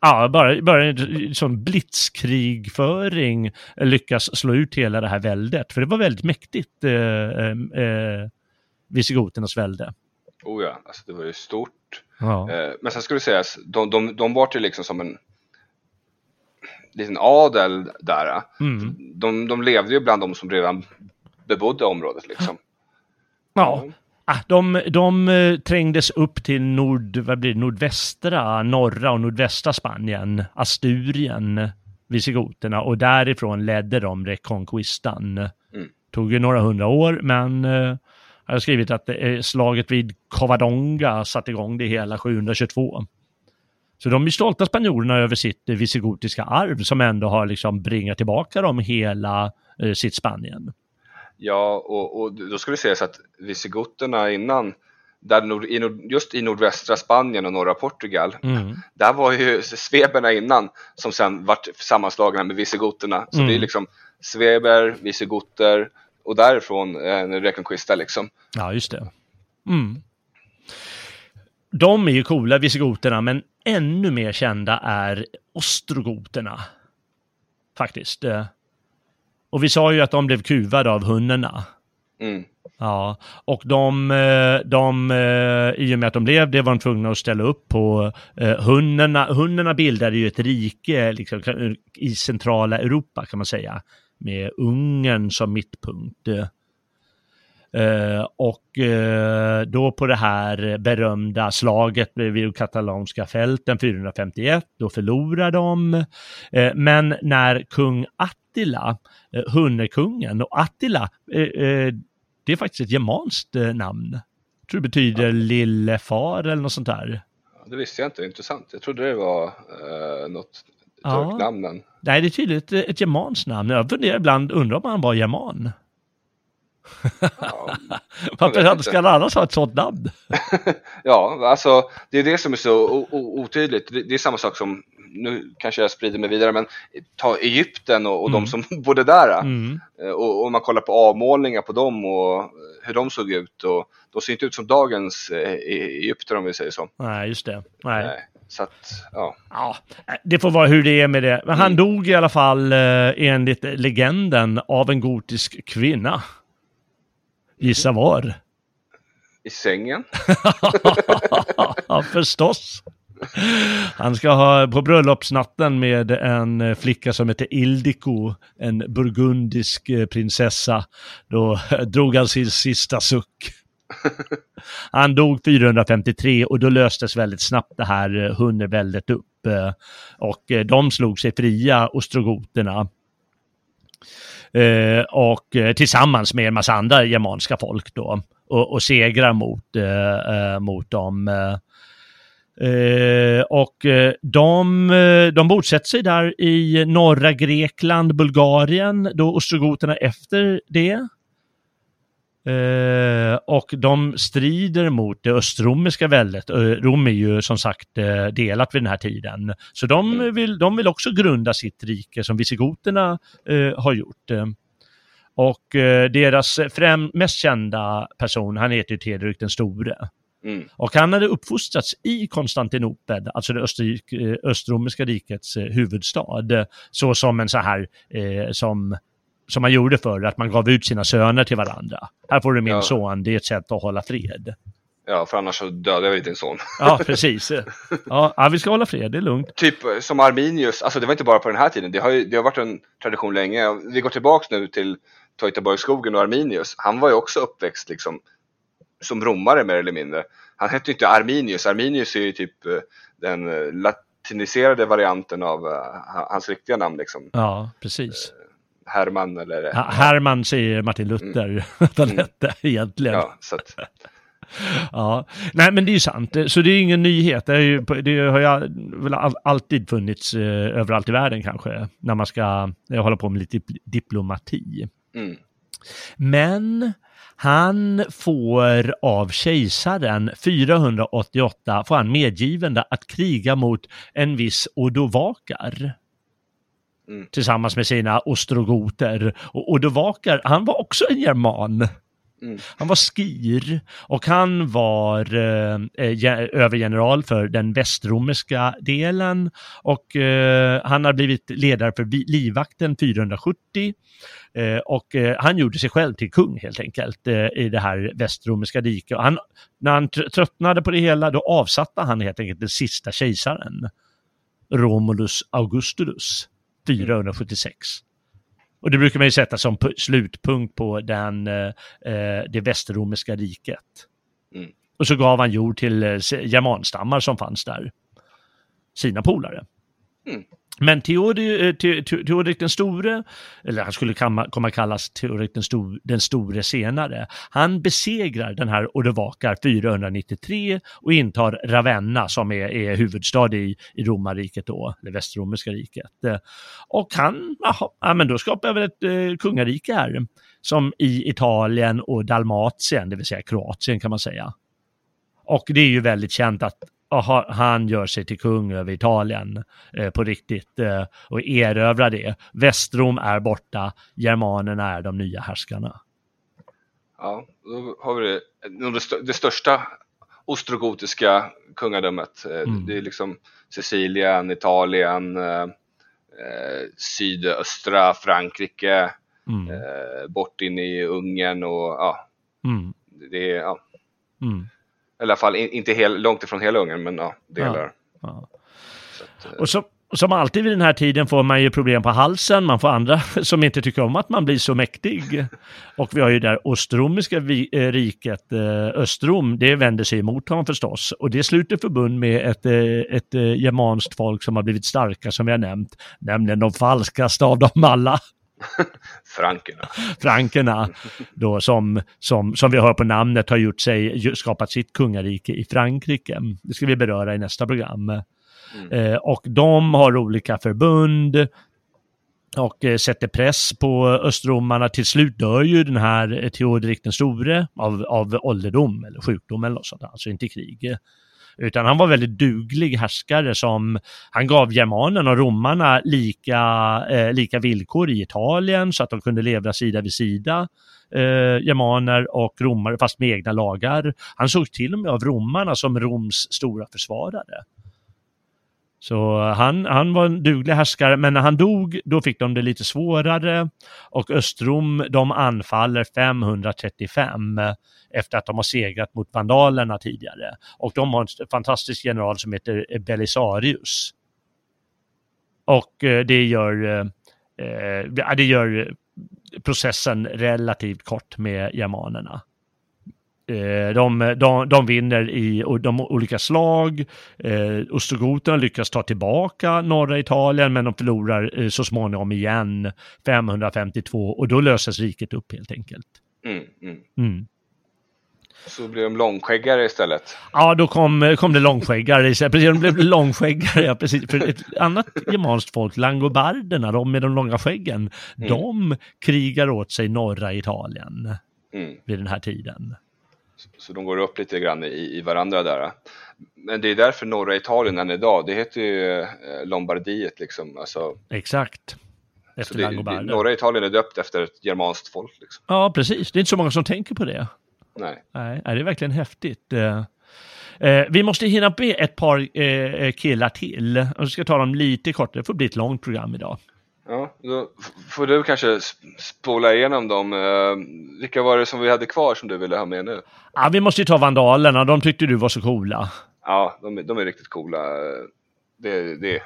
Ja, bara, bara en sån blitzkrigföring lyckas slå ut hela det här väldet. För det var väldigt mäktigt, eh, eh, eh, visigoternas välde. Oh ja, alltså det var ju stort. Ja. Eh, men sen ska det sägas, de, de, de var ju liksom som en liten adel där. Mm. De, de levde ju bland de som redan bebodde området liksom. ja. Ah, de, de eh, trängdes upp till nord, vad blir det, nordvästra, norra och nordvästra Spanien, Asturien, visigoterna, och därifrån ledde de Reconquistan. Mm. Tog ju några hundra år, men jag har skrivit att eh, slaget vid Covadonga satte igång det hela 722. Så de är stolta spanjorerna över sitt eh, visigotiska arv som ändå har liksom bringat tillbaka dem hela eh, sitt Spanien. Ja, och, och då ska det sägas att visigoterna innan, där nord, i nord, just i nordvästra Spanien och norra Portugal, Mm. där var ju sveberna innan som sen vart sammanslagna med visigoterna. Så Mm. det är liksom sveber, visigoter och därifrån en reconquista liksom. Ja, just det. Mm. De är ju coola, visigoterna, men ännu mer kända är ostrogoterna. Faktiskt. Eh, Och vi sa ju att de blev kuvade av hunnerna. Mm. Ja, och de, eh, de eh, i och med att de blev det var de tvungna att ställa upp på eh, hunnerna. Hunnerna bildade ju ett rike liksom, i centrala Europa kan man säga, med Ungern som mittpunkt. Eh, och eh, då på det här berömda slaget vid katalonska fälten 451, då förlorar de. Eh, men när kung Attila, hunnerkungen, och Attila, det är faktiskt ett germanskt namn. Jag tror det betyder lillefar eller något sånt där. Ja, det visste jag inte, intressant. Jag trodde det var eh, något Ja. turknamn. men- Nej, det är tydligen ett, germanskt namn. Jag funderar ibland, undrar om han var german. Ja, Varför ska han annars ha ett sånt namn? ja, alltså det är det som är så otydligt. Det, det är samma sak som, nu kanske jag sprider mig vidare, men ta Egypten och, och Mm. de som bodde där. Mm. Eh, Och om man kollar på avmålningar på dem och hur de såg ut. Och de ser inte ut som dagens eh, E- Egypter om vi säger så. Nej, just det. Nej. Nej, Så att, ja. Ja, det får vara hur det är med det. Men han Mm. dog i alla fall eh, enligt legenden av en gotisk kvinna. Gissa var? I sängen. ja, förstås. Han ska ha på bröllopsnatten med en eh, flicka som heter Ildiko, en burgundisk eh, prinsessa. Då drog han sin sista suck. Han dog 453 och då löstes väldigt snabbt det här eh, hunnerväldet upp. Eh, och eh, de slog sig fria, ostrogoterna. Och tillsammans med en massa andra germanska folk då. Och, och segrar mot, mot dem. eh, och de, de bosätter sig där i norra Grekland, Bulgarien, då ostrogoterna efter det. Eh, och de strider mot det östromerska väldet. Eh, Rom är ju som sagt eh, delat vid den här tiden. Så de vill, de vill också grunda sitt rike som visigoterna har gjort. Och deras främ, mest kända person, han heter Teodoric den store. Mm. Och han hade uppfostrats i Konstantinopel, alltså det östrik, östromerska rikets eh, huvudstad, så som en så här, eh, som, som man gjorde förr, att man gav ut sina söner till varandra. Här får du min ja. son, det är ett sätt att hålla fred. Ja, för annars så dödar vi din son. Ja, precis. Ja, ja, vi ska hålla fred, det är lugnt. Typ eh, som Arminius, alltså det var inte bara på den här tiden, det har, ju, det har varit en tradition länge. Vi går tillbaks nu till Teutoburgskogen och Arminius. Han var ju också uppväxt liksom som romare mer eller mindre. Han hette ju inte Arminius, Arminius är ju typ eh, den eh, latiniserade varianten av hans riktiga namn liksom. Ja, precis. Herman eller... Ja, Herman säger Martin Luther mm. att han hette egentligen. Ja, så att... ja, nej men det är ju sant. Så det är ingen nyhet. Det, ju, det har ju väl alltid funnits eh, överallt i världen kanske, när man ska eh, hålla på med lite diplomati. Mm. Men han får av kejsaren 488 får han medgivande att kriga mot en viss Odovakar. Mm. Tillsammans med sina ostrogoter. Och Odovakar, han var också en german. Mm. Han var skir och han var eh, eh övergeneral för den västromerska delen och eh, han har blivit ledare för livvakten 470 eh, och eh, han gjorde sig själv till kung helt enkelt eh, i det här västromerska riket. Han, när han tröttnade på det hela då avsatte han helt enkelt den sista kejsaren, Romulus Augustulus 476. Och det brukar man ju sätta som slutpunkt på den, eh, eh, det västerromerska riket. Mm. Och så gav han jord till eh, germanstammar som fanns där. Sina polare. Mm. Men Teodorik eh, den store, eller han skulle komma kallas Teodorik den, stor, den store senare, han besegrar den här Ordovakar 493 och intar Ravenna som är, är huvudstad i, i romarriket då, det västromerska riket. Eh, och han, ja men då skapar jag väl ett eh, kungarike här, som i Italien och Dalmatien, det vill säga Kroatien kan man säga. Och det är ju väldigt känt att han gör sig till kung över Italien eh, på riktigt eh, och erövrar det. Västrom är borta, germanerna är de nya härskarna. Ja, då har vi det, det största ostrogotiska kungadömet. Eh, mm. Det är liksom Sicilien, Italien, eh, eh, sydöstra Frankrike, mm. eh, bort in i Ungern och ja, mm. det är ja. I alla fall inte hel, långt ifrån hela Ungern, men ja, delar. Ja, ja. Så att, eh, och så, som alltid vid den här tiden får man ju problem på halsen, man får andra som inte tycker om att man blir så mäktig. Och vi har ju där Ostromiska eh, riket, eh, Östrom, det vänder sig emot honom förstås. Och det sluter förbund med ett, ett germanskt folk som har blivit starka som vi har nämnt, nämligen de falskaste av dem alla. Frankerna. Frankerna, då som, som, som vi hör på namnet har gjort sig, skapat sitt kungarike i Frankrike. Det ska vi beröra i nästa program. Mm. Eh, och de har olika förbund och eh, sätter press på östromarna. Till slut dör ju den här Teodorik den store av, av ålderdom eller sjukdom eller något sånt, alltså inte krig. Utan han var väldigt duglig härskare som han gav germanerna och romarna lika, eh, lika villkor i Italien så att de kunde leva sida vid sida. Eh, germaner och romare fast med egna lagar. Han såg till och med av romarna som Roms stora försvarare. Så han, han var en duglig härskare, men när han dog, då fick de det lite svårare och Östrom, de anfaller 535 efter att de har segrat mot vandalerna tidigare. Och de har en fantastisk general som heter eh, Belisarius. Och eh, det gör, eh, eh det gör processen relativt kort med germanerna. De, de, de vinner i de olika slag. Ostrogoterna lyckas ta tillbaka norra Italien men de förlorar så småningom igen 552 och då löses riket upp helt enkelt. Mm, mm. Mm. Så blir de långskäggare istället. Ja, då kom, kom det långskäggare. Precis, de blev långskäggare, ja, precis. För ett annat germanskt folk, langobarderna, de med de långa skäggen, Mm. de krigar åt sig norra Italien Mm. vid den här tiden. Så de går upp lite grann i, i varandra där. Men det är därför norra Italien än idag, det heter ju eh, Lombardiet liksom. Alltså, Exakt. Efter langobarder. norra Italien är döpt efter ett germanskt folk liksom. Ja, precis. Det är inte så många som tänker på det. Nej. Nej, det är verkligen häftigt. Eh, eh, vi måste hinna med ett par eh, killar till. Jag ska ta dem lite kort. Det får bli ett långt program idag. Ja, då får du kanske sp- spola igenom dem. Eh, vilka var det som vi hade kvar som du ville ha med nu? Ja, vi måste ju ta vandalerna. De tyckte du var så coola. Ja, de, är- de är riktigt coola. Det, det,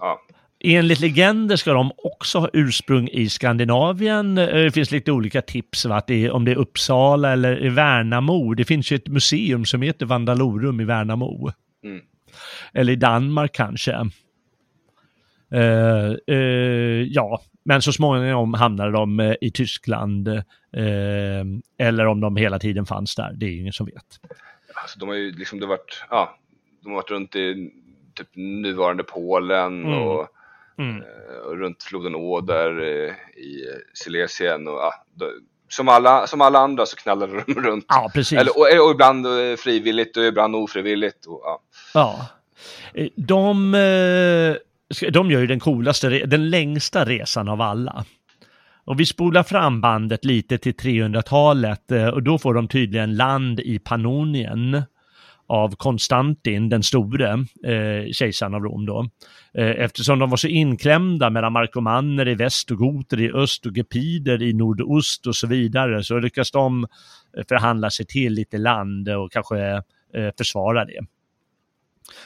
ja. Enligt legender ska de också ha ursprung i Skandinavien. Eh, Det finns lite olika tips, va? Att det är, om det är Uppsala eller i Värnamo. Det finns ju ett museum som heter Vandalorum i Värnamo. Mm. Eller i Danmark kanske. Eh, eh, ja, men så småningom hamnade de eh, i Tyskland. eh, eller om de hela tiden fanns där. Det är ingen som vet. Alltså, de har ju liksom det varit, ja, de har varit runt i typ nuvarande Polen Mm. och, Mm. eh, och runt floden Oder eh, i Silesien och ja, då, som, alla, som alla andra så knallade de runt. Ja, precis. Eller, och, och ibland frivilligt och ibland ofrivilligt. Och, ja. Ja. De, de gör ju den coolaste, den längsta resan av alla. Och vi spolar fram bandet lite till 300-talet eh, och då får de tydligen land i Pannonien av Konstantin den store, eh, kejsaren av Rom då. Eh, eftersom de var så inklämda mellan markomanner i väst och goter i öst och gepider i nordost och så vidare så lyckas de eh, förhandla sig till lite land och kanske eh, försvara det.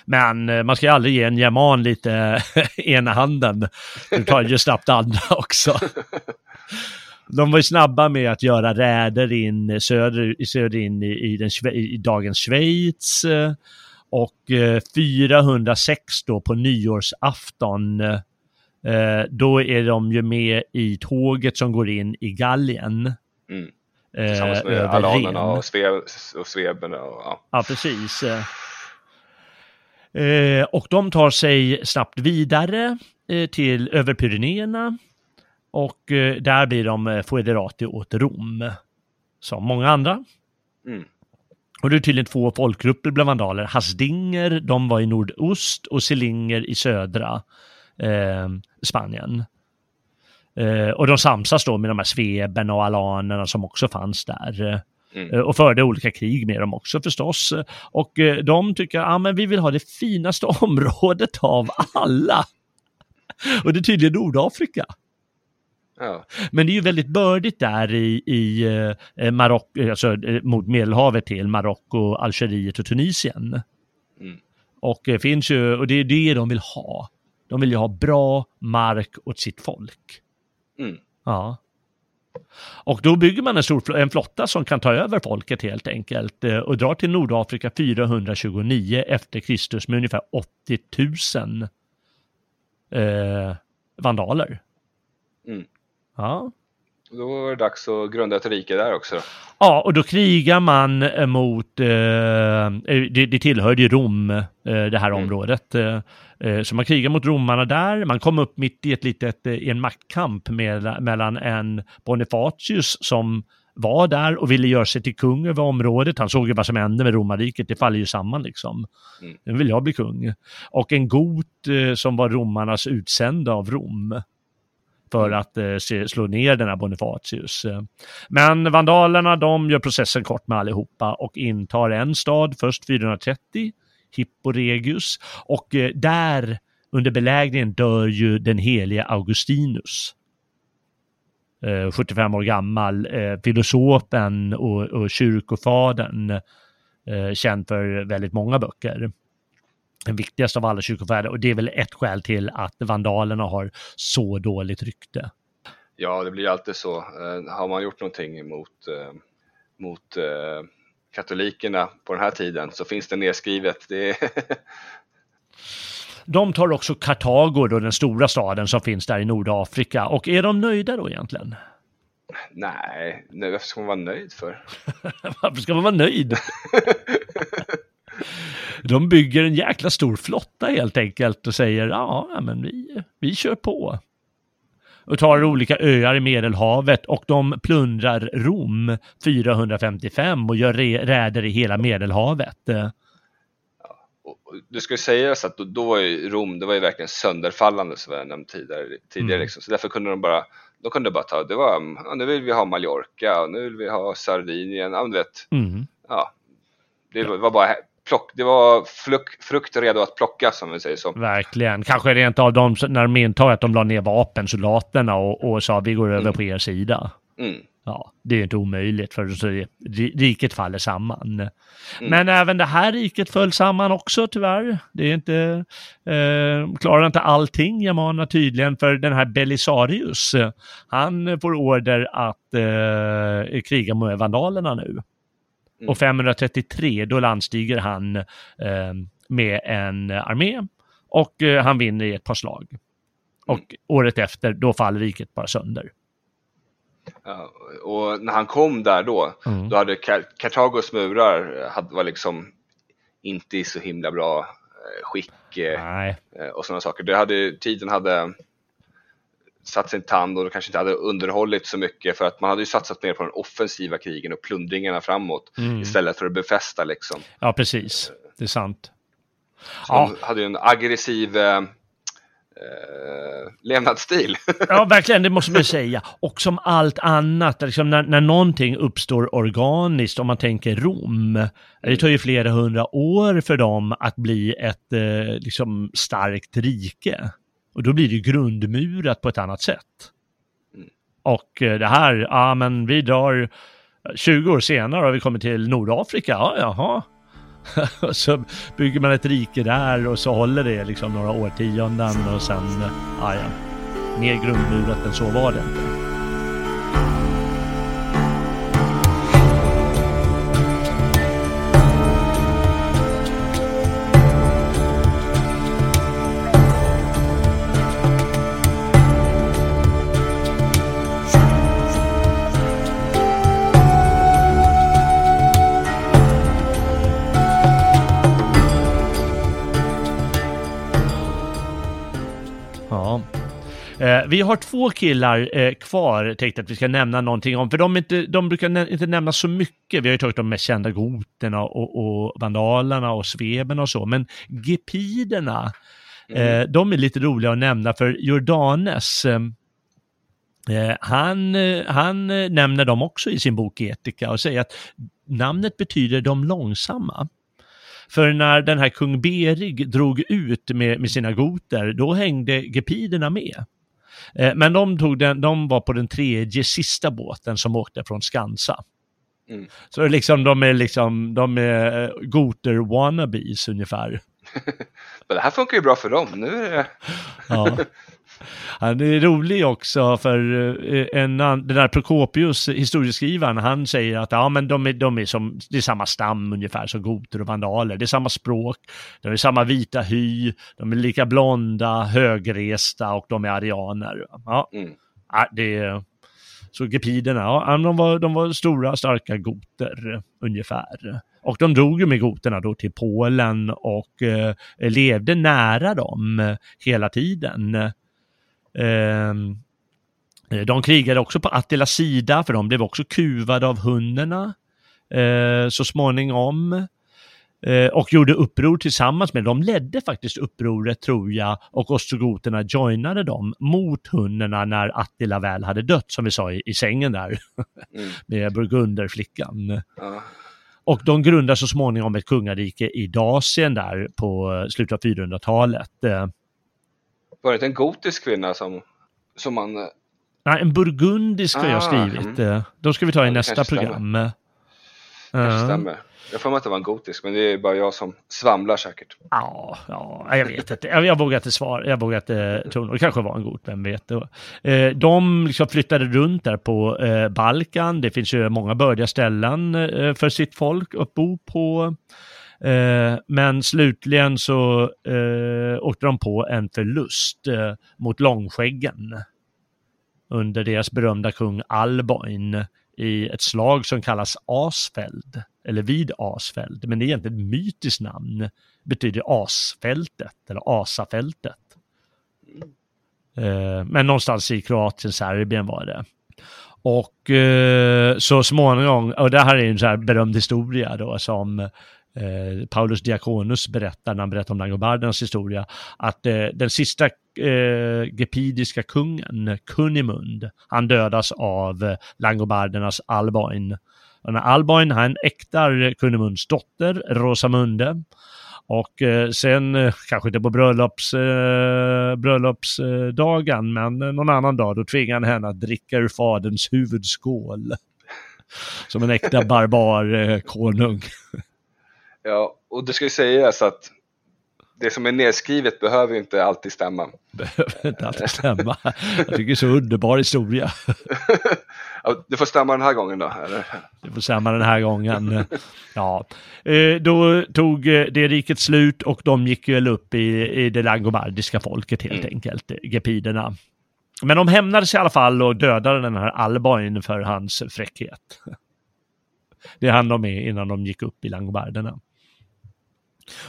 Men eh, man ska ju aldrig ge en german lite ena handen. Du tar ju snabbt andra också. De var ju snabba med att göra räder in söder, söder in i, i, den, i dagens Schweiz. eh, Och eh, 406 då på nyårsafton, eh, då är de ju med i tåget som går in i Gallien. Mm. eh, Tillsammans med över alanerna och, sve, och sveberna. Och, ja. Ja, precis. Eh, och de tar sig snabbt vidare eh, till över Pyrenéerna och eh, där blir de eh, foederati åt Rom. Som många andra. Mm. Och det är tydligen två folkgrupper bland vandaler. Hasdinger, de var i nordost och Selinger i södra eh, Spanien. Och de samsas då med de här sveberna och alanerna som också fanns där. Mm. Eh, och förde olika krig med dem också förstås. Och eh, de tycker att ah, men vi vill ha det finaste området av alla. Och det är tydligen Nordafrika. Ja. Men det är ju väldigt bördigt där i, i eh, Marocko, alltså mot Medelhavet till Marocko, Algeriet och Tunisien. Mm. Och det finns ju, och det är det de vill ha. De vill ju ha bra mark åt sitt folk. Mm. Ja. Och då bygger man en stor en flotta som kan ta över folket helt enkelt eh, och drar till Nordafrika 429 efter Kristus med ungefär 80 000 eh, vandaler. Mm. Ja. Då var det dags att grunda ett rike där också. Då. Ja, och då krigar man eh, mot, eh, det, det tillhörde ju Rom, eh, det här Mm. området. Eh, eh, så man krigar mot romarna där, man kom upp mitt i ett litet, eh, i en maktkamp med, mellan en Bonifatius som var där och ville göra sig till kung över området. Han såg ju vad som hände med romarriket, det faller ju samman liksom. Mm. Nu vill jag bli kung. Och en got eh, som var romarnas utsända av Rom för Mm. att eh, se, slå ner den här Bonifatius. Eh, Men vandalerna de gör processen kort med allihopa och intar en stad först 430, Hipporegius, och eh, där under belägringen dör ju den helige Augustinus. Eh, 75 år gammal, eh, filosofen och, och kyrkofadern, eh, känd för väldigt många böcker. Den viktigaste av alla kyrkofäder och det är väl ett skäl till att vandalerna har så dåligt rykte. Ja, det blir alltid så. Eh, har man gjort någonting mot, eh, mot eh, katolikerna på den här tiden så finns det nedskrivet. Det är De tar också Kartago, då den stora staden som finns där i Nordafrika. Och är de nöjda då egentligen? Nej, nej, varför ska man vara nöjd för? Varför ska man vara nöjd? De bygger en jäkla stor flotta helt enkelt och säger ja, men vi, vi kör på. Och tar olika öar i Medelhavet och de plundrar Rom 455 och gör räder i hela Medelhavet. Det ska sägas att då, då var ju Rom, det var ju verkligen sönderfallande som jag nämnt tidigare, tidigare mm. liksom. så därför kunde de bara de kunde bara ta, det var, ja, nu vill vi ha Mallorca, och nu vill vi ha Sardinien, ja du vet. Mm. Ja, det var bara plock, det var fluk, frukt redo att plocka som vi säger så. Verkligen. Kanske rent av de, när de intog att de la ner vapensoldaterna och, och sa vi går över mm. på er sida. Mm. Ja, det är inte omöjligt för så riket faller samman. Mm. Men även det här riket föll samman också tyvärr. Det är inte, eh, klarar inte allting Yamana tydligen för den här Belisarius, han får order att eh, kriga med vandalerna nu. Mm. Och 533 då landstiger han eh, med en armé och eh, han vinner i ett par slag. Och mm. året efter då faller riket bara sönder. Ja, och när han kom där då, mm. då hade Kartagos murar eh, hade, var liksom inte i så himla bra eh, skick eh, och sådana saker. Det hade, tiden hade satt sin tand och kanske inte hade underhållit så mycket för att man hade ju satsat mer på den offensiva krigen och plundringarna framåt mm. istället för att befästa liksom. Ja, precis. Det är sant. Så ja. De hade ju en aggressiv eh, eh, levnadsstil. ja, verkligen, det måste man säga. Och som allt annat, liksom när, när någonting uppstår organiskt, om man tänker Rom, det tar ju flera hundra år för dem att bli ett eh, liksom starkt rike. Och då blir det grundmurat på ett annat sätt. Och eh, det här, ja men vi drar eh, 20 år senare har vi kommit till Nordafrika, ja jaha. och så bygger man ett rike där och så håller det liksom några årtionden och sen, eh, ja ja, mer grundmurat än så var det inte. Vi har två killar eh, kvar, tänkte att vi ska nämna någonting om, för de, inte, de brukar nä inte nämna så mycket. Vi har ju tagit de mest kända goterna och, och vandalerna och sveberna och så, men gepiderna, mm. eh, de är lite roliga att nämna, för Jordanes, eh, eh han, eh, han eh, nämner dem också i sin bok Etika och säger att namnet betyder de långsamma. För när den här kung Berig drog ut med, med sina goter, då hängde gepiderna med. Eh, men de, tog den, de var på den tredje sista båten som åkte från Skansa. Mm. Så liksom, de är liksom, de är eh, goter wannabes ungefär. Men det här funkar ju bra för dem. Nu är det... ja. Han är rolig också för eh, en, den där Prokopius, historieskrivaren, han säger att ja, men de är, de är som, det är samma stam ungefär som goter och vandaler. Det är samma språk, de är samma vita hy, de är lika blonda, högresta och de är arianer. Ja, mm. ja det är, så gepiderna, ja, de var, de var stora, starka goter ungefär. Och de drog ju med goterna då till Polen och eh, levde nära dem hela tiden. Ehm, eh, de krigade också på Attilas sida, för de blev också kuvade av hunnerna eh, så småningom. Eh, och gjorde uppror tillsammans med De ledde faktiskt upproret tror jag och ostrogoterna joinade dem mot hunnerna när Attila väl hade dött, som vi sa i, i sängen där, mm. med burgunderflickan. Ja. Och de grundar så småningom ett kungarike i Dasien där på slutet av 400-talet var det en gotisk kvinna som, som man... Eh, Nej, en burgundisk har ah, jag skrivit. Mm. Då ska vi ta i ja, nästa program. Stämmer. Uh. stämmer. Jag får mig att det var en gotisk, men det är bara jag som svamlar säkert. Ja, ja jag vet inte. Jag, jag vågar inte svara. Jag vågar inte tro Det kanske var en god, vem vet. Eh, de liksom flyttade runt där på eh, Balkan. Det finns ju många bördiga ställen för sitt folk att bo på. Eh, men slutligen så eh, åkte de på en förlust eh, mot Långskäggen. under deras berömda kung Alboin i ett slag som kallas Asfeld, eller vid Asfeld, men det är egentligen ett mytiskt namn, det betyder Asfältet eller Asafältet. Eh, men någonstans i Kroatien, Serbien var det. Och eh, så småningom, och det här är en så här berömd historia då som eh, Paulus Diakonus berättar när han berättar om Langobardernas historia, att eh, den sista eh, gepidiska kungen, Kunimund, han dödas av eh, Langobardernas Alboin. Och när Alboin, han äktar Kunimunds dotter, Rosamunde, och eh, sen, eh, kanske inte på bröllops, eh, bröllopsdagen, men någon annan dag, då tvingar han henne att dricka ur faderns huvudskål. Som en äkta barbar eh, konung. Ja, och det ska ju sägas att det som är nedskrivet behöver inte alltid stämma. Behöver inte alltid stämma. Jag tycker det är så underbar historia. Det får stämma den här gången då? Eller? Det får stämma den här gången. Ja, Eh, då tog eh, det riket slut och de gick väl upp i, i det langobardiska folket helt Mm. enkelt, gepiderna. Men de hämnades i alla fall och dödade den här Alboin för hans fräckhet. Det hann de med innan de gick upp i langobarderna.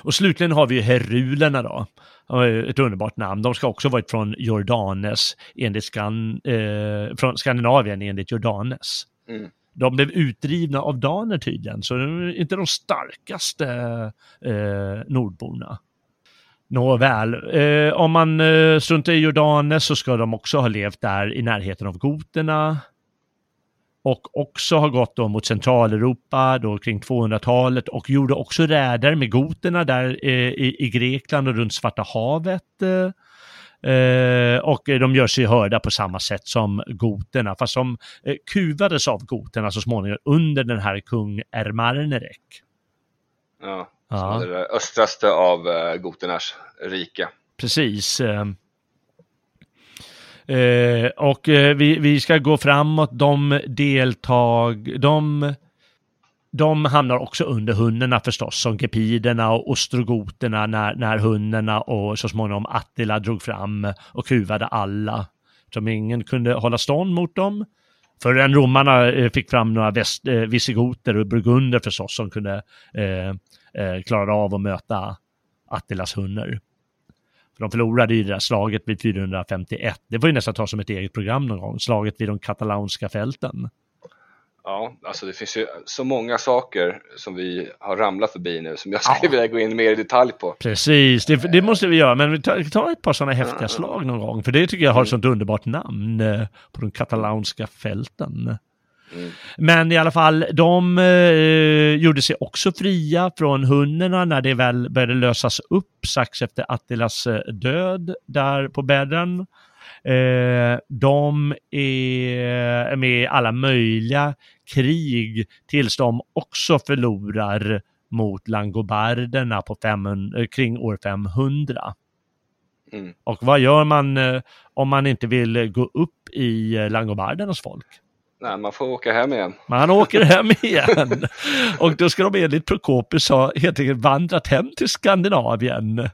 Och slutligen har vi herulerna då. Ett underbart namn. De ska också varit från Jordanes, enligt Skan, eh, från Skandinavien enligt Jordanes. Mm. De blev utdrivna av daner tydligen, så de är inte de starkaste eh, nordborna. Nåväl, eh, om man eh, struntar i Jordanes så ska de också ha levt där i närheten av goterna. Och också ha gått då mot Centraleuropa då kring 200-talet och gjorde också räder med goterna där eh, i, i Grekland och runt Svarta havet. Eh, Eh, och de gör sig hörda på samma sätt som goterna, fast de eh, kuvades av goterna så småningom under den här kung Ermarnerek. Ja, Ja. östraste av uh, goternas rike. Precis eh. Och eh, vi, vi ska gå framåt. De deltag... De, de hamnar också under hunnerna förstås, som gepiderna och ostrogoterna när, när hunnerna och så småningom Attila drog fram och kuvade alla. Som ingen kunde hålla stånd mot dem. Förrän romarna eh, fick fram några väst, eh, visigoter och burgunder förstås som kunde eh, eh, klara av att möta Attilas hunner. De förlorade ju det där slaget vid 451. Det får ju nästan ta som ett eget program någon gång. Slaget vid de katalanska fälten. Ja, alltså det finns ju så många saker som vi har ramlat förbi nu som jag Ja. skulle vilja gå in mer i detalj på. Precis, det, det måste vi göra. Men vi tar, tar ett par sådana häftiga slag någon gång. För det tycker jag har ett sånt underbart namn eh, på de katalanska fälten. Mm. Men i alla fall, de eh, gjorde sig också fria från hunnerna när det väl började lösas upp strax efter Attilas eh, död där på bädden. Eh, de är med i alla möjliga krig tills de också förlorar mot langobarderna på 500, eh, kring år 500. Mm. Och vad gör man eh, om man inte vill gå upp i langobardernas folk? Nej, man får åka hem igen. Man åker hem igen. Och då ska de enligt Prokopius ha helt enkelt vandrat hem till Skandinavien.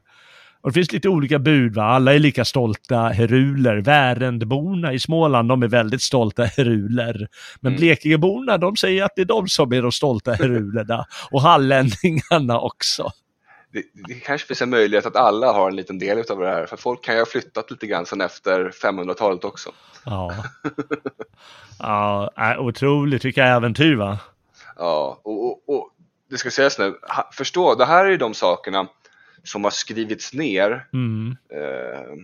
Och det finns lite olika bud, va? alla är lika stolta heruler. Värendborna i Småland, de är väldigt stolta heruler. Men Mm. Blekingeborna, de säger att det är de som är de stolta herulerna. Och hallänningarna också. Det, det kanske finns en möjlighet att alla har en liten del av det här, för folk kan ju ha flyttat lite grann sedan efter 500-talet också. Ja. Ja, äh, otroligt, vilka äventyr va? Ja, och, och, och det ska sägas nu, förstå, det här är ju de sakerna som har skrivits ner. Mm. Eh,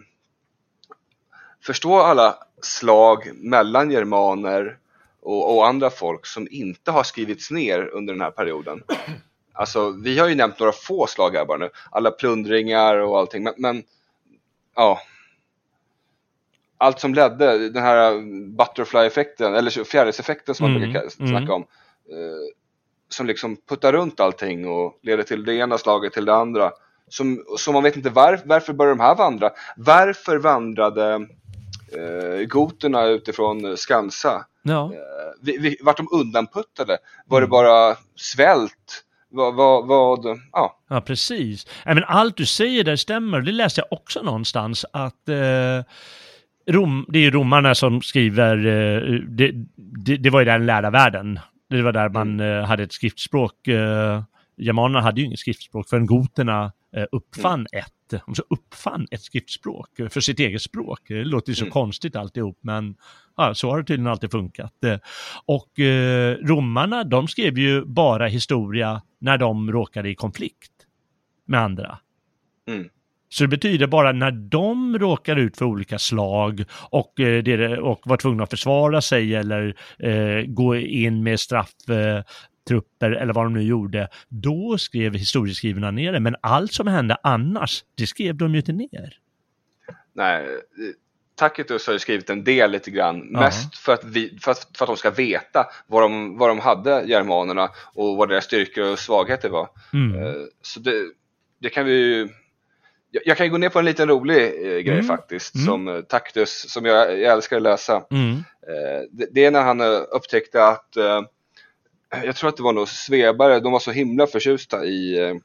förstå alla slag mellan germaner och, och andra folk som inte har skrivits ner under den här perioden. Alltså, vi har ju nämnt några få slag här bara nu, alla plundringar och allting, men, men ja. Allt som ledde, den här butterfly-effekten, eller fjärilseffekten som man Mm, brukar mm. snacka om. Eh, som liksom puttar runt allting och leder till det ena slaget till det andra. Som, som man vet inte var, varför började de här vandra? Varför vandrade eh, goterna utifrån Skansa? Ja. Eh, vart de undanputtade? Var Mm. det bara svält? Vad, vad, vad, ja. Ja, precis. Men allt du säger där stämmer. Det läste jag också någonstans att eh, Rom, det är romarna som skriver, eh, det, det, det var ju den lärda världen. Det var där man eh, hade ett skriftspråk. Eh, Germanerna hade ju inget skriftspråk förrän goterna eh, uppfann ett. De så uppfann ett skriftspråk för sitt eget språk. Det låter ju så Mm. konstigt alltihop, men ja, så har det tydligen alltid funkat. Eh, Och eh, romarna, de skrev ju bara historia när de råkade i konflikt med andra. Mm. Så det betyder bara när de råkar ut för olika slag och, eh, och var tvungna att försvara sig eller eh, gå in med eh, trupper eller vad de nu gjorde, då skrev historieskrivarna ner det. Men allt som hände annars, det skrev de ju inte ner. Nej, Tacitus har ju skrivit en del lite grann, Ja. mest för att, vi, för, att, för att de ska veta vad de, vad de hade, germanerna, och vad deras styrkor och svagheter var. Mm. Eh, Så det, det kan vi ju... Jag, jag kan ju gå ner på en liten rolig eh, grej Mm. faktiskt, Mm. som eh, Tacitus, som jag, jag älskar att läsa. Mm. Det, det är när han upptäckte att, jag tror att det var nog svebare, de var så himla förtjusta i, eh,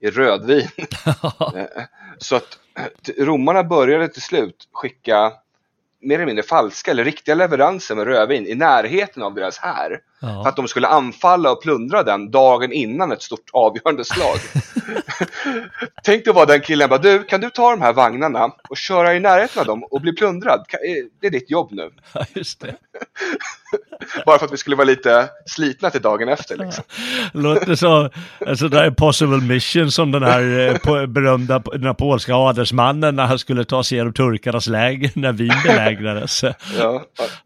i rödvin. Eh, så att eh, romarna började till slut skicka mer eller mindre falska eller riktiga leveranser med rödvin i närheten av deras här. För ja. att de skulle anfalla och plundra den dagen innan ett stort avgörande slag. Tänk dig vara den killen bara, du kan du ta de här vagnarna och köra i närheten av dem och bli plundrad? Det är ditt jobb nu. Ja, just det. Bara för att vi skulle vara lite slitna till dagen efter liksom. Låter så, alltså det där impossible mission som den här eh, berömda, den här polska adelsmannen när han skulle ta sig igenom turkarnas läger när Wien belägrades. Ja,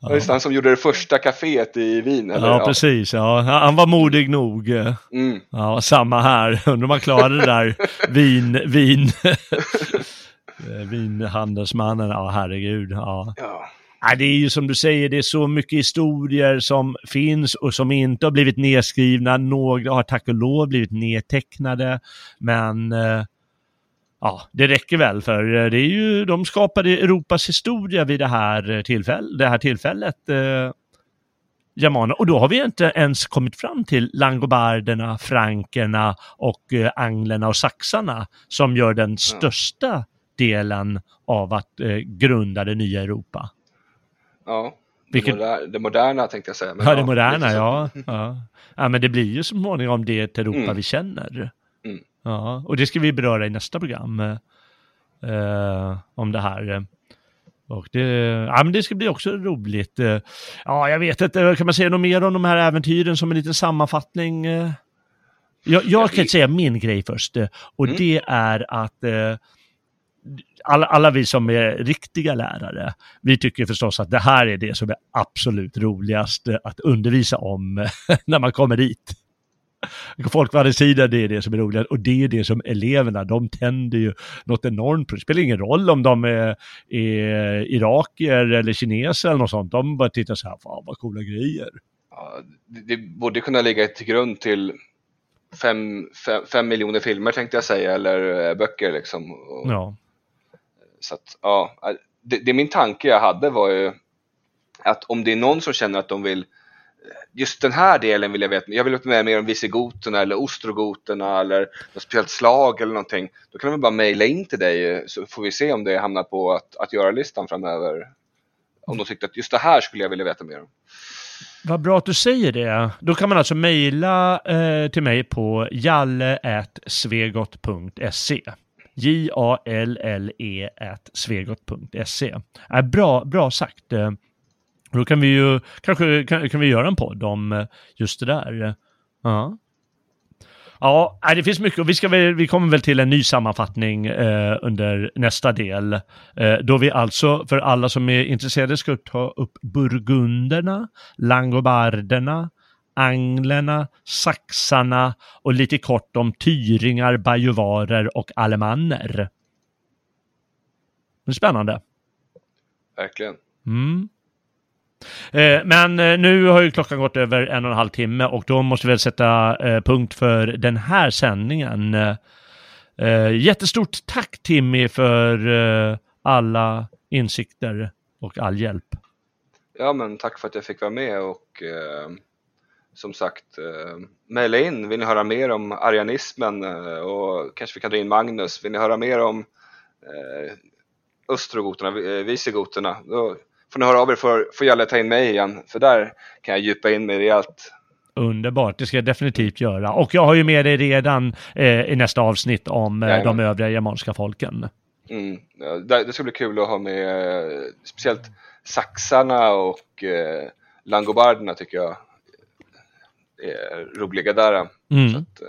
ja. Just han som gjorde det första kaféet i Wien. Eller? Ja, precis. Ja. Han var modig nog. Mm. Ja, samma här. Undrar om man klarade det där vin, vin, eh, vinhandelsmannen. Ja, herregud. Ja. Ja. Nej, det är ju som du säger, det är så mycket historier som finns och som inte har blivit nedskrivna. Några har tack och lov blivit nedtecknade, men eh, ja, det räcker väl för eh, det är ju, de skapade Europas historia vid det här, tillfäll, det här tillfället. Eh, germaner. Och då har vi inte ens kommit fram till langobarderna, frankerna och eh, anglerna och saxarna som gör den största delen av att eh, grunda det nya Europa. Ja. Vilket- Det, moder- det moderna tänkte jag säga. men Ja, det moderna, ja. ja. Ja, men det blir ju så småningom det Europa Mm. vi känner. Mm. Ja, och det ska vi beröra i nästa program. Eh, om det här. Och det, ja, men det ska bli också roligt. Ja, jag vet inte, kan man säga något mer om de här äventyren som en liten sammanfattning? Eh, Jag, jag kan säga min grej först. eh, Och Mm. det är att eh, alla, alla vi som är riktiga lärare, vi tycker förstås att det här är det som är absolut roligast att undervisa om när man kommer dit. Folkvandringstiden, det är det som är roligast och det är det som eleverna, de tänder ju något enormt på. Det spelar ingen roll om de är, är irakier eller kineser eller något sånt. De bara tittar så här, fan vad coola grejer. Ja, det, det borde kunna ligga till grund till fem, fem, fem miljoner filmer tänkte jag säga, eller eh, böcker liksom. Och, Ja, så att, ja, det, det min tanke jag hade var ju att om det är någon som känner att de vill just den här delen vill jag veta, jag vill veta mer, mer om visigoterna eller ostrogoterna eller något speciellt slag eller någonting. Då kan de bara mejla in till dig så får vi se om det hamnar på att, att göra-listan framöver. Om de tyckte att just det här skulle jag vilja veta mer om. Vad bra att du säger det. Då kan man alltså mejla eh, till mig på jalle.svegot.se. J-A-L-L-E svegot.se. Äh, bra, bra sagt. Eh, Då kan vi ju, kanske kan, kan vi göra en podd om eh, just det där. Ja. Ja, nej, det finns mycket och vi, ska väl, vi kommer väl till en ny sammanfattning eh, under nästa del. Eh, då vi alltså, för alla som är intresserade, ska ta upp burgunderna, langobarderna, anglerna, saxarna och lite kort om tyringar, bajuvarer och alemanner. Det är spännande. Verkligen. Mm. Eh, Men eh, nu har ju klockan gått över en och en halv timme och då måste vi väl sätta eh, punkt för den här sändningen. Eh, Jättestort tack Timmy för alla insikter och all hjälp. Ja, men tack för att jag fick vara med och som sagt, eh, mejla in. Vill ni höra mer om arianismen eh, och kanske vi kan dra in Magnus. Vill ni höra mer om eh, östrogoterna, visigoterna, då får ni höra av er för, får gälla ta in mig igen, för där kan jag djupa in mig rejält. Underbart, det ska jag definitivt göra. Och jag har ju med dig redan eh, i nästa avsnitt om eh, de övriga germanska folken. Mm. Det, det ska bli kul att ha med eh, speciellt saxarna och eh, langobarderna tycker jag roliga där. Mm. Att, eh,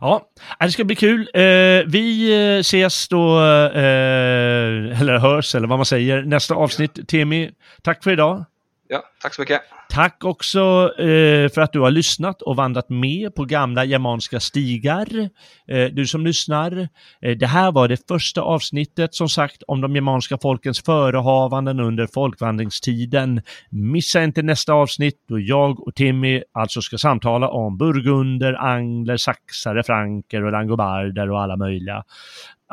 Ja, det ska bli kul. Eh, vi eh, ses då, eller hörs, eller vad man säger, nästa avsnitt. Temi, tack för idag. Ja, tack så mycket. Tack också eh, för att du har lyssnat och vandrat med på gamla germanska stigar. Eh, du som lyssnar. Eh, det här var det första avsnittet som sagt om de germanska folkens förehavanden under folkvandringstiden. Missa inte nästa avsnitt då jag och Timmy alltså ska samtala om burgunder, angler, saxare, franker och langobarder och alla möjliga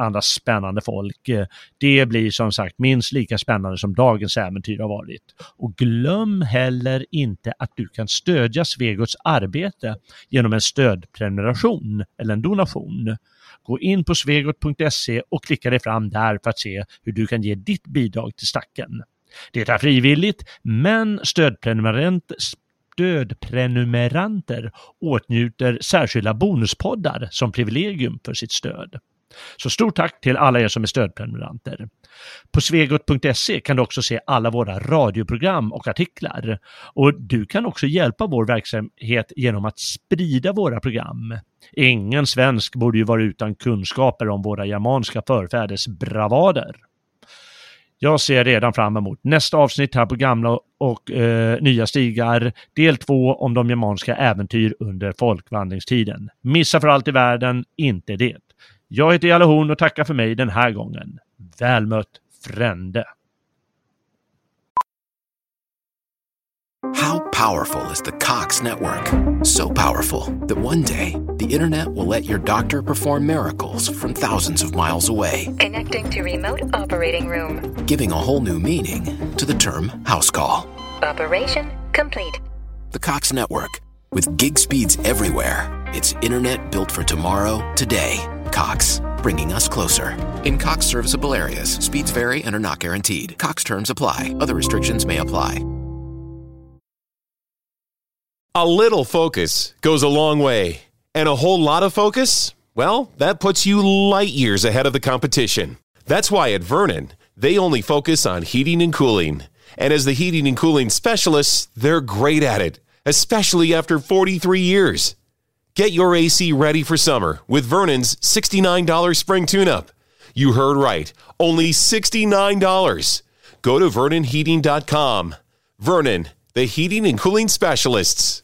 andra spännande folk. Eh, det blir som sagt minst lika spännande som dagens äventyr har varit. Och glöm heller inte att du kan stödja Svegots arbete genom en stödprenumeration eller en donation. Gå in på svegot.se och klicka dig fram där för att se hur du kan ge ditt bidrag till stacken. Det är frivilligt, men stödprenumerant, stödprenumeranter åtnjuter särskilda bonuspoddar som privilegium för sitt stöd. Så stort tack till alla er som är stödprenumeranter. På svegot.se kan du också se alla våra radioprogram och artiklar. Och du kan också hjälpa vår verksamhet genom att sprida våra program. Ingen svensk borde ju vara utan kunskaper om våra germanska förfäders bravader. Jag ser redan fram emot nästa avsnitt här på gamla och eh, nya stigar, del två om de germanska äventyr under folkvandringstiden. Missa för allt i världen inte det. Jag heter Jalle Horn och tackar för mig den här gången. Väl mött, Frände. How powerful is the Cox network? So powerful that one day the internet will let your doctor perform miracles from thousands of miles away. Connecting to remote operating room. Giving a whole new meaning to the term house call. Operation complete. The Cox network with gig speeds everywhere. It's internet built for tomorrow, today Cox, bringing us closer. In Cox serviceable areas, speeds vary and are not guaranteed. Cox terms apply, other restrictions may apply. A little focus goes a long way, and a whole lot of focus, well, that puts you light years ahead of the competition. That's why at Vernon, they only focus on heating and cooling. And as the heating and cooling specialists, they're great at it, especially after 43 years. Get your AC ready for summer with Vernon's $69 spring tune up. You heard right, only $69. Go to VernonHeating.com. Vernon, the heating and cooling specialists.